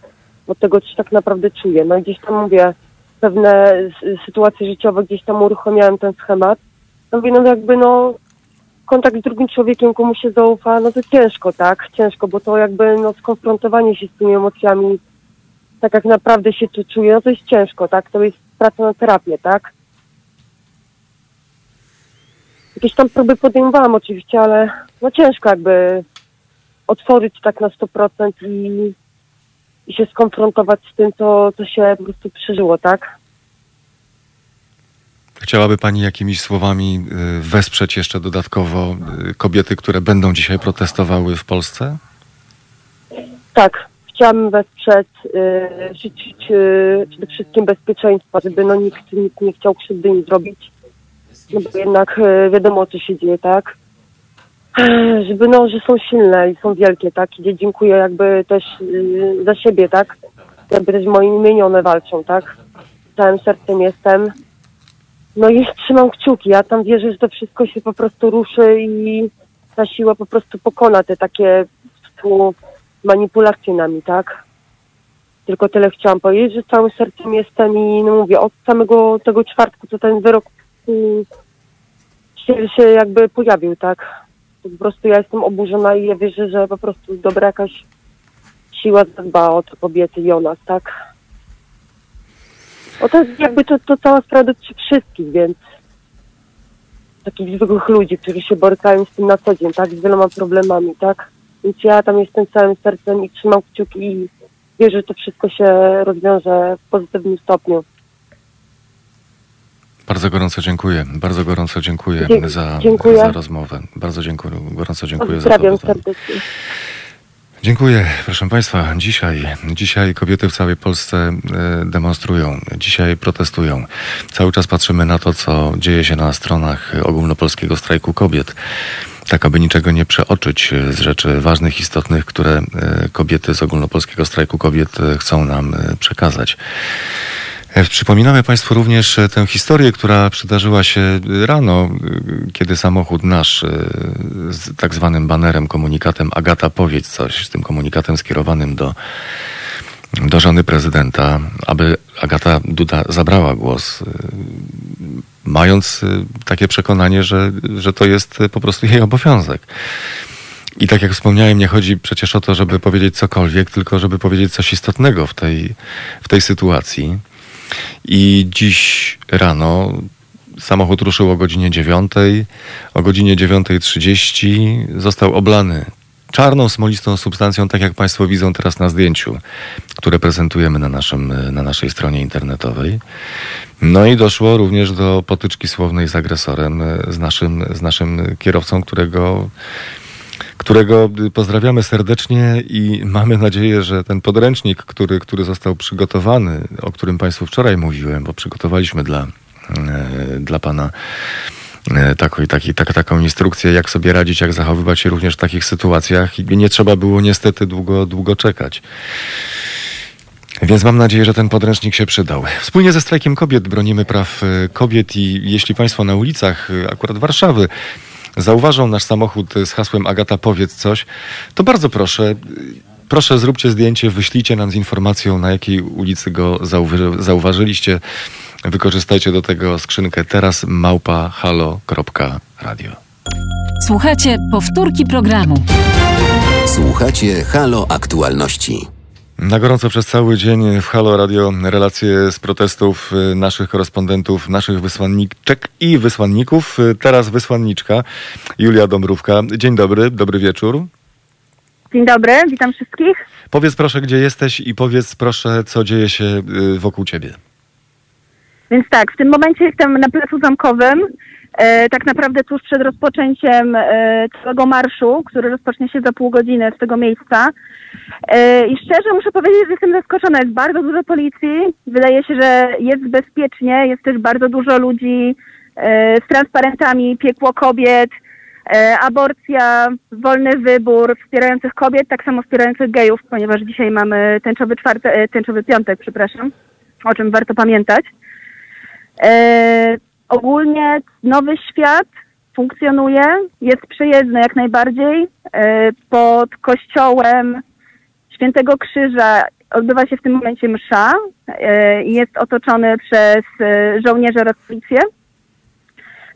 od tego, co się tak naprawdę czuję. No i gdzieś tam mówię, pewne sytuacje życiowe gdzieś tam uruchomiałem ten schemat. No mówię, no jakby no kontakt z drugim człowiekiem, komu się zaufa, no to ciężko, tak, ciężko, bo to jakby no skonfrontowanie się z tymi emocjami, tak jak naprawdę się tu czuję, no to jest ciężko, tak, to jest praca na terapię, tak. Jakieś tam próby podejmowałam oczywiście, ale no ciężko jakby otworzyć tak na 100% i, i się skonfrontować z tym, co, co się po prostu przeżyło, tak? Chciałaby Pani jakimiś słowami e, wesprzeć jeszcze dodatkowo e, kobiety, które będą dzisiaj protestowały w Polsce? Tak, chciałabym wesprzeć, y, życzyć y, przede wszystkim bezpieczeństwa, żeby no nikt, nikt nie chciał krzywdy im zrobić. No bo jednak y, wiadomo, co się dzieje, tak? Żeby no, że są silne i są wielkie, tak? I dziękuję jakby też y, za siebie, tak? Jakby też w moim imieniu one walczą, tak? Całym sercem jestem. No i trzymam kciuki. Ja tam wierzę, że to wszystko się po prostu ruszy i ta siła po prostu pokona te takie tu manipulacje nami, tak? Tylko tyle chciałam powiedzieć, że całym sercem jestem i no mówię, od samego tego czwartku, co ten wyrok mm, się, się jakby pojawił, tak? Po prostu ja jestem oburzona i ja wierzę, że po prostu dobra jakaś siła zadba o te kobiety i o nas, tak? O to jakby to, to cała sprawa dotyczy wszystkich, więc takich zwykłych ludzi, którzy się borykają z tym na co dzień, tak? Z wieloma problemami, tak? Więc ja tam jestem całym sercem i trzymam kciuki i wierzę, że to wszystko się rozwiąże w pozytywnym stopniu. Bardzo gorąco dziękuję. Bardzo gorąco dziękuję Dzie- za, dziękuję. za rozmowę. Bardzo dziękuję, gorąco dziękuję za Pozdrawiam to. serdecznie. Dziękuję, proszę Państwa. Dzisiaj, dzisiaj kobiety w całej Polsce e, demonstrują, dzisiaj protestują. Cały czas patrzymy na to, co dzieje się na stronach ogólnopolskiego strajku kobiet. Tak, aby niczego nie przeoczyć e, z rzeczy ważnych, istotnych, które e, kobiety z ogólnopolskiego strajku kobiet e, chcą nam przekazać. Przypominamy Państwu również tę historię, która przydarzyła się rano, kiedy samochód nasz z tak zwanym banerem, komunikatem Agata powiedz coś, z tym komunikatem skierowanym do, do żony prezydenta, aby Agata Duda zabrała głos, mając e, takie przekonanie, że, że to jest e, po prostu jej obowiązek. I tak jak wspomniałem, nie chodzi przecież o to, żeby powiedzieć cokolwiek, tylko żeby powiedzieć coś istotnego w tej, w tej sytuacji. I dziś rano samochód ruszył o godzinie 9. O godzinie 9.30 został oblany czarną, smolistą substancją, tak jak Państwo widzą teraz na zdjęciu, które prezentujemy na, naszym, na naszej stronie internetowej. No i doszło również do potyczki słownej z agresorem, z naszym, z naszym kierowcą, którego którego pozdrawiamy serdecznie i mamy nadzieję, że ten podręcznik, który, który został przygotowany, o którym Państwu wczoraj mówiłem, bo przygotowaliśmy dla, e, dla Pana taką, taki, tak, taką instrukcję, jak sobie radzić, jak zachowywać się również w takich sytuacjach i nie trzeba było niestety długo, długo czekać. Więc mam nadzieję, że ten podręcznik się przydał. Wspólnie ze strajkiem kobiet bronimy praw e, kobiet i jeśli Państwo na ulicach akurat Warszawy zauważą nasz samochód z hasłem Agata powiedz coś, to bardzo proszę, proszę zróbcie zdjęcie, wyślijcie nam z informacją, na jakiej ulicy go zauważyliście. Wykorzystajcie do tego skrzynkę teraz małpa halo.radio. Słuchajcie powtórki programu. Słuchacie Halo Aktualności. Na gorąco przez cały dzień w Halo Radio relacje z protestów y, naszych korespondentów, naszych wysłanniczek i wysłanników. Y, teraz wysłanniczka Julia Dąbrówka. Dzień dobry, dobry wieczór. Dzień dobry, witam wszystkich. Powiedz proszę, gdzie jesteś i powiedz proszę, co dzieje się y, wokół ciebie. Więc tak, w tym momencie jestem na Placu Zamkowym, e, tak naprawdę tuż przed rozpoczęciem e, całego marszu, który rozpocznie się za pół godziny z tego miejsca. E, I szczerze muszę powiedzieć, że jestem zaskoczona. Jest bardzo dużo policji. Wydaje się, że jest bezpiecznie. Jest też bardzo dużo ludzi e, z transparentami, piekło kobiet, e, aborcja, wolny wybór, wspierających kobiet, tak samo wspierających gejów, ponieważ dzisiaj mamy tęczowy, czwartek, tęczowy piątek, przepraszam, o czym warto pamiętać. Ogólnie nowy świat funkcjonuje, jest przyjezdny jak najbardziej. pod kościołem Świętego Krzyża odbywa się w tym momencie msza e, i jest otoczony przez e, żołnierzy oraz policję.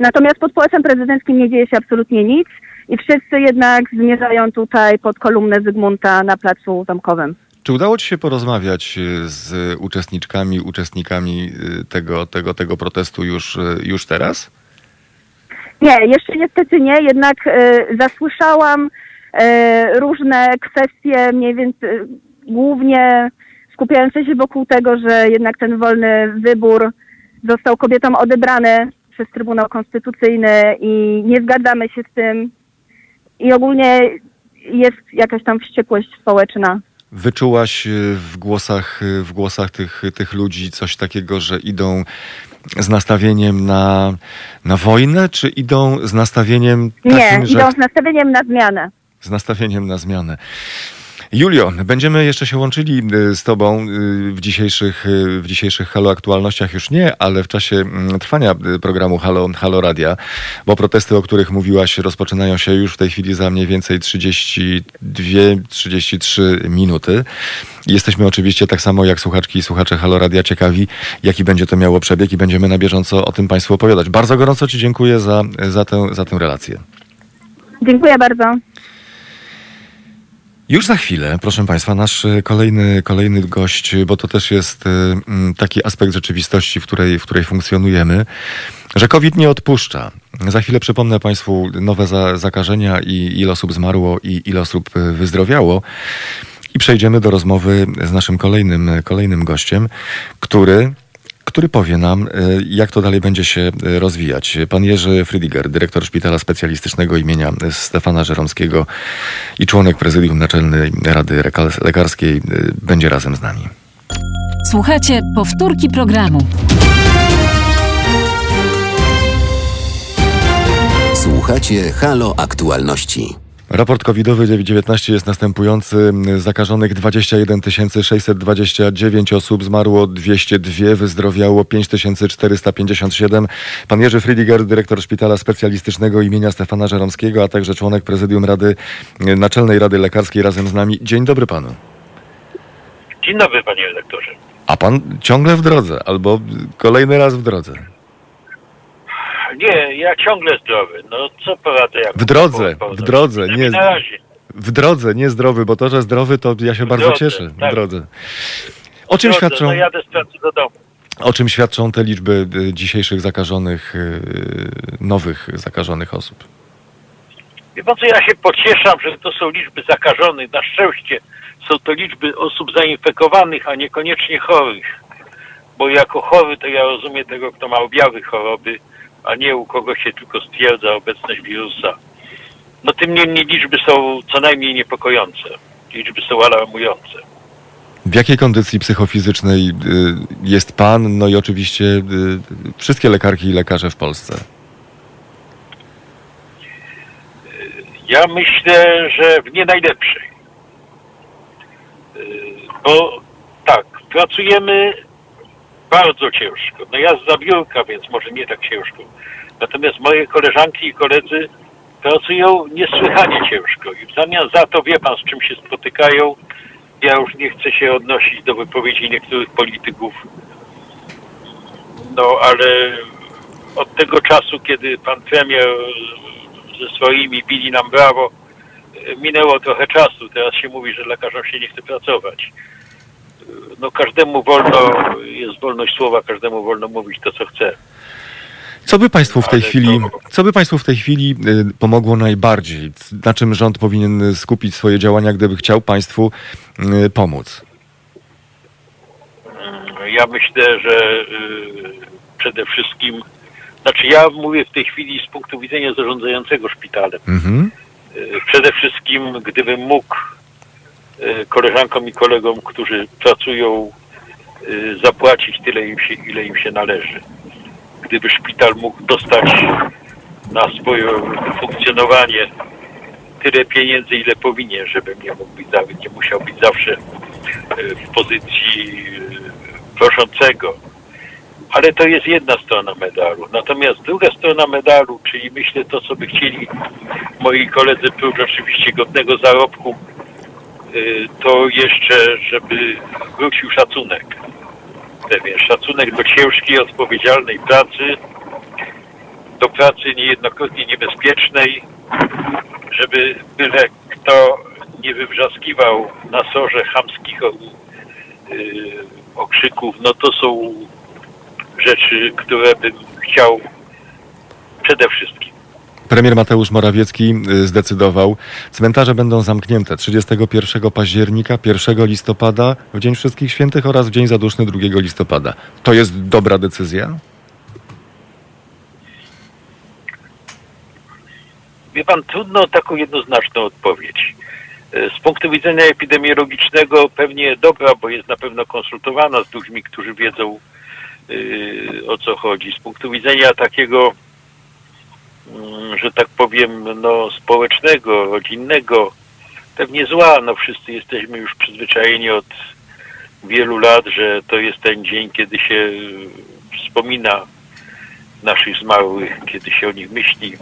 Natomiast pod Pałacem Prezydenckim nie dzieje się absolutnie nic i wszyscy jednak zmierzają tutaj pod kolumnę Zygmunta na Placu Zamkowym. Czy udało Ci się porozmawiać e, z uczestniczkami, uczestnikami tego, tego, tego protestu już, już teraz? Nie, jeszcze niestety nie, jednak y, zasłyszałam E, różne kwestie, mniej więcej głównie skupiające się wokół tego, że jednak ten wolny wybór został kobietom odebrany przez Trybunał Konstytucyjny i nie zgadzamy się z tym. I ogólnie jest jakaś tam wściekłość społeczna. Wyczułaś w głosach, w głosach tych, tych ludzi coś takiego, że idą z nastawieniem na, na wojnę, czy idą z nastawieniem takim, Nie, idą z nastawieniem na zmianę z nastawieniem na zmianę. Julio, będziemy jeszcze się łączyli y, z Tobą y, w dzisiejszych, y, w dzisiejszych Halo Aktualnościach już nie, ale w czasie mm, trwania programu Halo, Halo Radia, bo protesty, o których mówiłaś, rozpoczynają się już w tej chwili za mniej więcej 32-33 minuty. Jesteśmy oczywiście tak samo jak słuchaczki i słuchacze Halo Radia ciekawi, jaki będzie to miało przebieg i będziemy na bieżąco o tym Państwu opowiadać. Bardzo gorąco Ci dziękuję za, za, tę, za tę relację. Dziękuję bardzo. Już za chwilę, proszę Państwa, nasz e, kolejny, kolejny gość, bo to też jest e, taki aspekt rzeczywistości, w której, w której funkcjonujemy, że COVID nie odpuszcza. Za chwilę przypomnę Państwu nowe za, zakażenia i ile osób zmarło i ile osób e, wyzdrowiało. I przejdziemy do rozmowy z naszym kolejnym, kolejnym gościem, który który powie nam, e, jak to dalej będzie się e, rozwijać. Pan Jerzy Frydiger, dyrektor Szpitala Specjalistycznego imienia Stefana Żeromskiego i członek Prezydium Naczelnej Rady Lekarskiej e, będzie razem z nami. Słuchajcie powtórki programu. Słuchacie Halo Aktualności. Raport covidowy-19 jest następujący. Zakażonych 21 629 osób, zmarło 202, wyzdrowiało 5457. Pan Jerzy Friediger, dyrektor Szpitala Specjalistycznego imienia Stefana Żeromskiego, a także członek Prezydium Rady, Naczelnej Rady Lekarskiej razem z nami. Dzień dobry panu. Dzień dobry panie redaktorze. A pan ciągle w drodze, albo kolejny raz w drodze. Nie, ja ciągle zdrowy. No co poradzę? Jak w drodze, w drodze. Nie, na razie. W drodze, nie zdrowy, bo to, że zdrowy, to ja się bardzo drodze, cieszę. W tak. drodze. O czym Drodze, świadczą... No jadę z pracy do domu. O czym świadczą te liczby y, dzisiejszych zakażonych, y, nowych zakażonych osób? Wie pan co, ja się pocieszam, że to są liczby zakażonych. Na szczęście są to liczby osób zainfekowanych, a niekoniecznie chorych. Bo jako chory to ja rozumiem tego, kto ma objawy choroby, a nie u kogo się tylko stwierdza obecność wirusa. No tym niemniej liczby są co najmniej niepokojące. Liczby są alarmujące. W jakiej kondycji psychofizycznej y, jest pan, no i oczywiście y, wszystkie lekarki i lekarze w Polsce? Ja myślę, że w nie najlepszej. Yy, Bo tak, pracujemy bardzo ciężko. No ja z zabiórka, więc może nie tak ciężko. Natomiast moje koleżanki i koledzy pracują niesłychanie ciężko i w zamian za to wie pan z czym się spotykają. Ja już nie chcę się odnosić do wypowiedzi niektórych polityków. No ale od tego czasu, kiedy pan premier ze swoimi bili nam brawo, minęło trochę czasu. Teraz się mówi, że lekarzom się nie chce pracować. No każdemu wolno, jest wolność słowa, każdemu wolno mówić to, co chce. Co by państwu w tej Ale chwili, to- co by państwu w tej chwili y, pomogło najbardziej? Na czym rząd powinien skupić swoje działania, gdyby chciał państwu y, pomóc? Ja myślę, że y, przede wszystkim, znaczy ja mówię w tej chwili z punktu widzenia zarządzającego szpitalem. Mhm. Przede wszystkim, gdybym mógł koleżankom i kolegom, którzy pracują, y, zapłacić tyle, im się, ile im się należy. Gdyby szpital mógł dostać na swoje funkcjonowanie tyle pieniędzy, ile powinien, żebym nie mógł być, nie musiał być zawsze y, w pozycji y, proszącego. Ale to jest jedna strona medalu. Natomiast druga strona medalu, czyli myślę to, co by chcieli moi koledzy, prócz oczywiście godnego zarobku, y, to jeszcze, żeby wrócił szacunek. Pewien szacunek do ciężkiej, odpowiedzialnej pracy, do pracy niejednokrotnie niebezpiecznej, żeby byle kto nie wywrzaskiwał na sorze chamskich y, okrzyków, no to są rzeczy, które bym chciał przede wszystkim. Premier Mateusz Morawiecki y, zdecydował, cmentarze będą zamknięte 31 października, 1 listopada, w Dzień Wszystkich Świętych oraz w Dzień Zaduszny 2 listopada. To jest dobra decyzja? Wie pan, trudno o taką jednoznaczną odpowiedź. E, Z punktu widzenia epidemiologicznego pewnie dobra, bo jest na pewno konsultowana z ludźmi, którzy wiedzą yy, o co chodzi. Z punktu widzenia takiego, że tak powiem, no, społecznego, rodzinnego, pewnie zła. No wszyscy jesteśmy już przyzwyczajeni od wielu lat, że to jest ten dzień, kiedy się y, wspomina naszych zmarłych, kiedy się o nich myśli.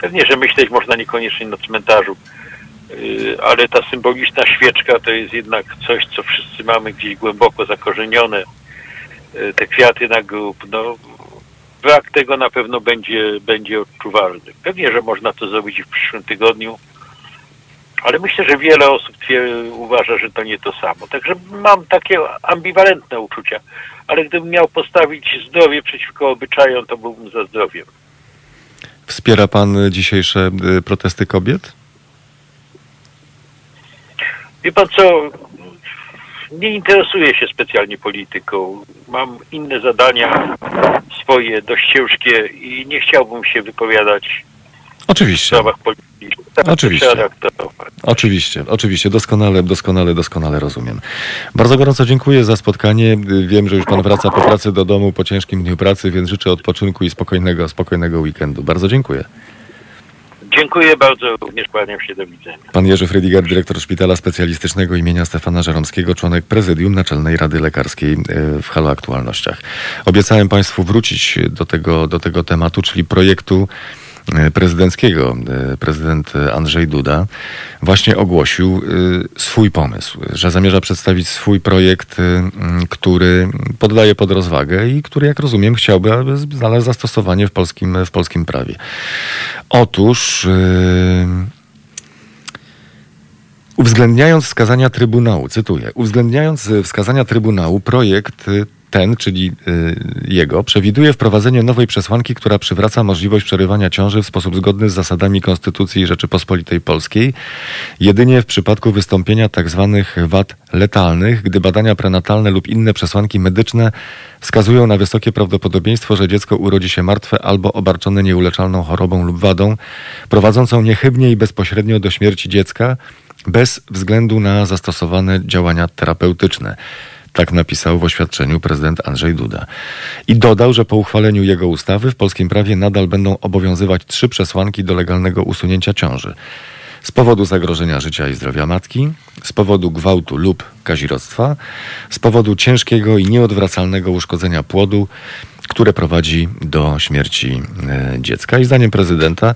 Pewnie, że myśleć można niekoniecznie na cmentarzu, yy, ale ta symboliczna świeczka to jest jednak coś, co wszyscy mamy gdzieś głęboko zakorzenione. Yy, Te kwiaty na grób, no brak tego na pewno będzie, będzie odczuwalny. Pewnie, że można to zrobić w przyszłym tygodniu, ale myślę, że wiele osób uważa, że to nie to samo. Także mam takie ambiwalentne uczucia, ale gdybym miał postawić zdrowie przeciwko obyczajom, to byłbym za zdrowiem. Wspiera pan dzisiejsze y, protesty kobiet? Wie pan co, nie interesuję się specjalnie polityką. Mam inne zadania swoje, dość ciężkie i nie chciałbym się wypowiadać w Oczywiście. sprawach politycznych. Tak, Oczywiście. Oczywiście, oczywiście, doskonale, doskonale, doskonale rozumiem. Bardzo gorąco dziękuję za spotkanie. Wiem, że już pan wraca po pracy do domu po ciężkim dniu pracy, więc życzę odpoczynku i spokojnego, spokojnego weekendu. Bardzo dziękuję. Dziękuję bardzo, również kłaniam się do widzenia. Pan Jerzy Frydiger, dyrektor Szpitala Specjalistycznego imienia Stefana Żeromskiego, członek prezydium Naczelnej Rady Lekarskiej y, w Halo Aktualnościach. Obiecałem Państwu wrócić do tego, do tego tematu, czyli projektu prezydenckiego. Y, Prezydent Andrzej Duda właśnie ogłosił y, swój pomysł, że zamierza przedstawić swój projekt, który poddaje pod rozwagę i który, jak rozumiem, chciałby, aby znalazł zastosowanie w polskim, w polskim prawie. Otóż... Uwzględniając wskazania Trybunału, cytuję, uwzględniając wskazania Trybunału, projekt ten, czyli y, jego, przewiduje wprowadzenie nowej przesłanki, która przywraca możliwość przerywania ciąży w sposób zgodny z zasadami Konstytucji Rzeczypospolitej Polskiej, jedynie w przypadku wystąpienia tzw. Tak wad letalnych, gdy badania prenatalne lub inne przesłanki medyczne wskazują na wysokie prawdopodobieństwo, że dziecko urodzi się martwe albo obarczone nieuleczalną chorobą lub wadą, prowadzącą niechybnie i bezpośrednio do śmierci dziecka, bez względu na zastosowane działania terapeutyczne. Tak napisał w oświadczeniu prezydent Andrzej Duda. I dodał, że po uchwaleniu jego ustawy w polskim prawie nadal będą obowiązywać trzy przesłanki do legalnego usunięcia ciąży. Z powodu zagrożenia życia i zdrowia matki, z powodu gwałtu lub kazirodztwa, z powodu ciężkiego i nieodwracalnego uszkodzenia płodu, które prowadzi do śmierci e, dziecka. I zdaniem prezydenta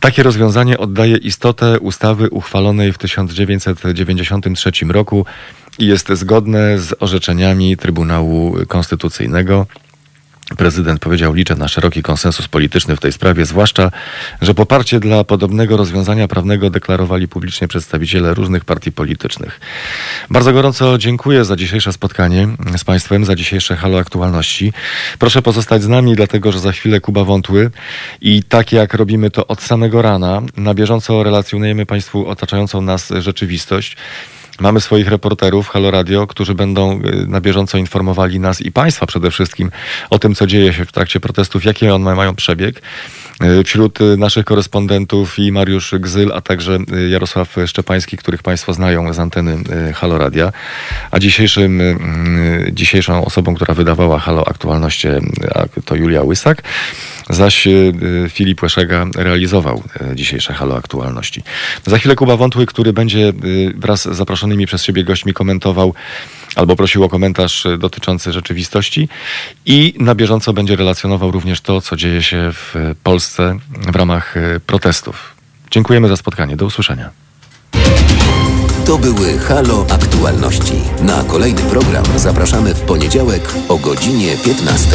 takie rozwiązanie oddaje istotę ustawy uchwalonej w 1993 roku i jest zgodne z orzeczeniami Trybunału Konstytucyjnego. Prezydent powiedział, liczę na szeroki konsensus polityczny w tej sprawie, zwłaszcza, że poparcie dla podobnego rozwiązania prawnego deklarowali publicznie przedstawiciele różnych partii politycznych. Bardzo gorąco dziękuję za dzisiejsze spotkanie z Państwem, za dzisiejsze Halo Aktualności. Proszę pozostać z nami, dlatego że za chwilę Kuba Wątły i tak jak robimy to od samego rana, na bieżąco relacjonujemy Państwu otaczającą nas rzeczywistość. Mamy swoich reporterów Halo Radio, którzy będą y, na bieżąco informowali nas i Państwa przede wszystkim o tym, co dzieje się w trakcie protestów, jakie one mają przebieg. Y, wśród y, naszych korespondentów i Mariusz Gzyl, a także Jarosław Szczepański, których Państwo znają z anteny Halo Radia. A dzisiejszym, dzisiejszą osobą, która wydawała Halo Aktualności to Julia Łysak zaś Filip Łeszega realizował dzisiejsze Halo Aktualności. Za chwilę Kuba Wątły, który będzie wraz z zaproszonymi przez siebie gośćmi komentował albo prosił o komentarz dotyczący rzeczywistości i na bieżąco będzie relacjonował również to, co dzieje się w Polsce w ramach protestów. Dziękujemy za spotkanie. Do usłyszenia. To były Halo Aktualności. Na kolejny program zapraszamy w poniedziałek o godzinie 15.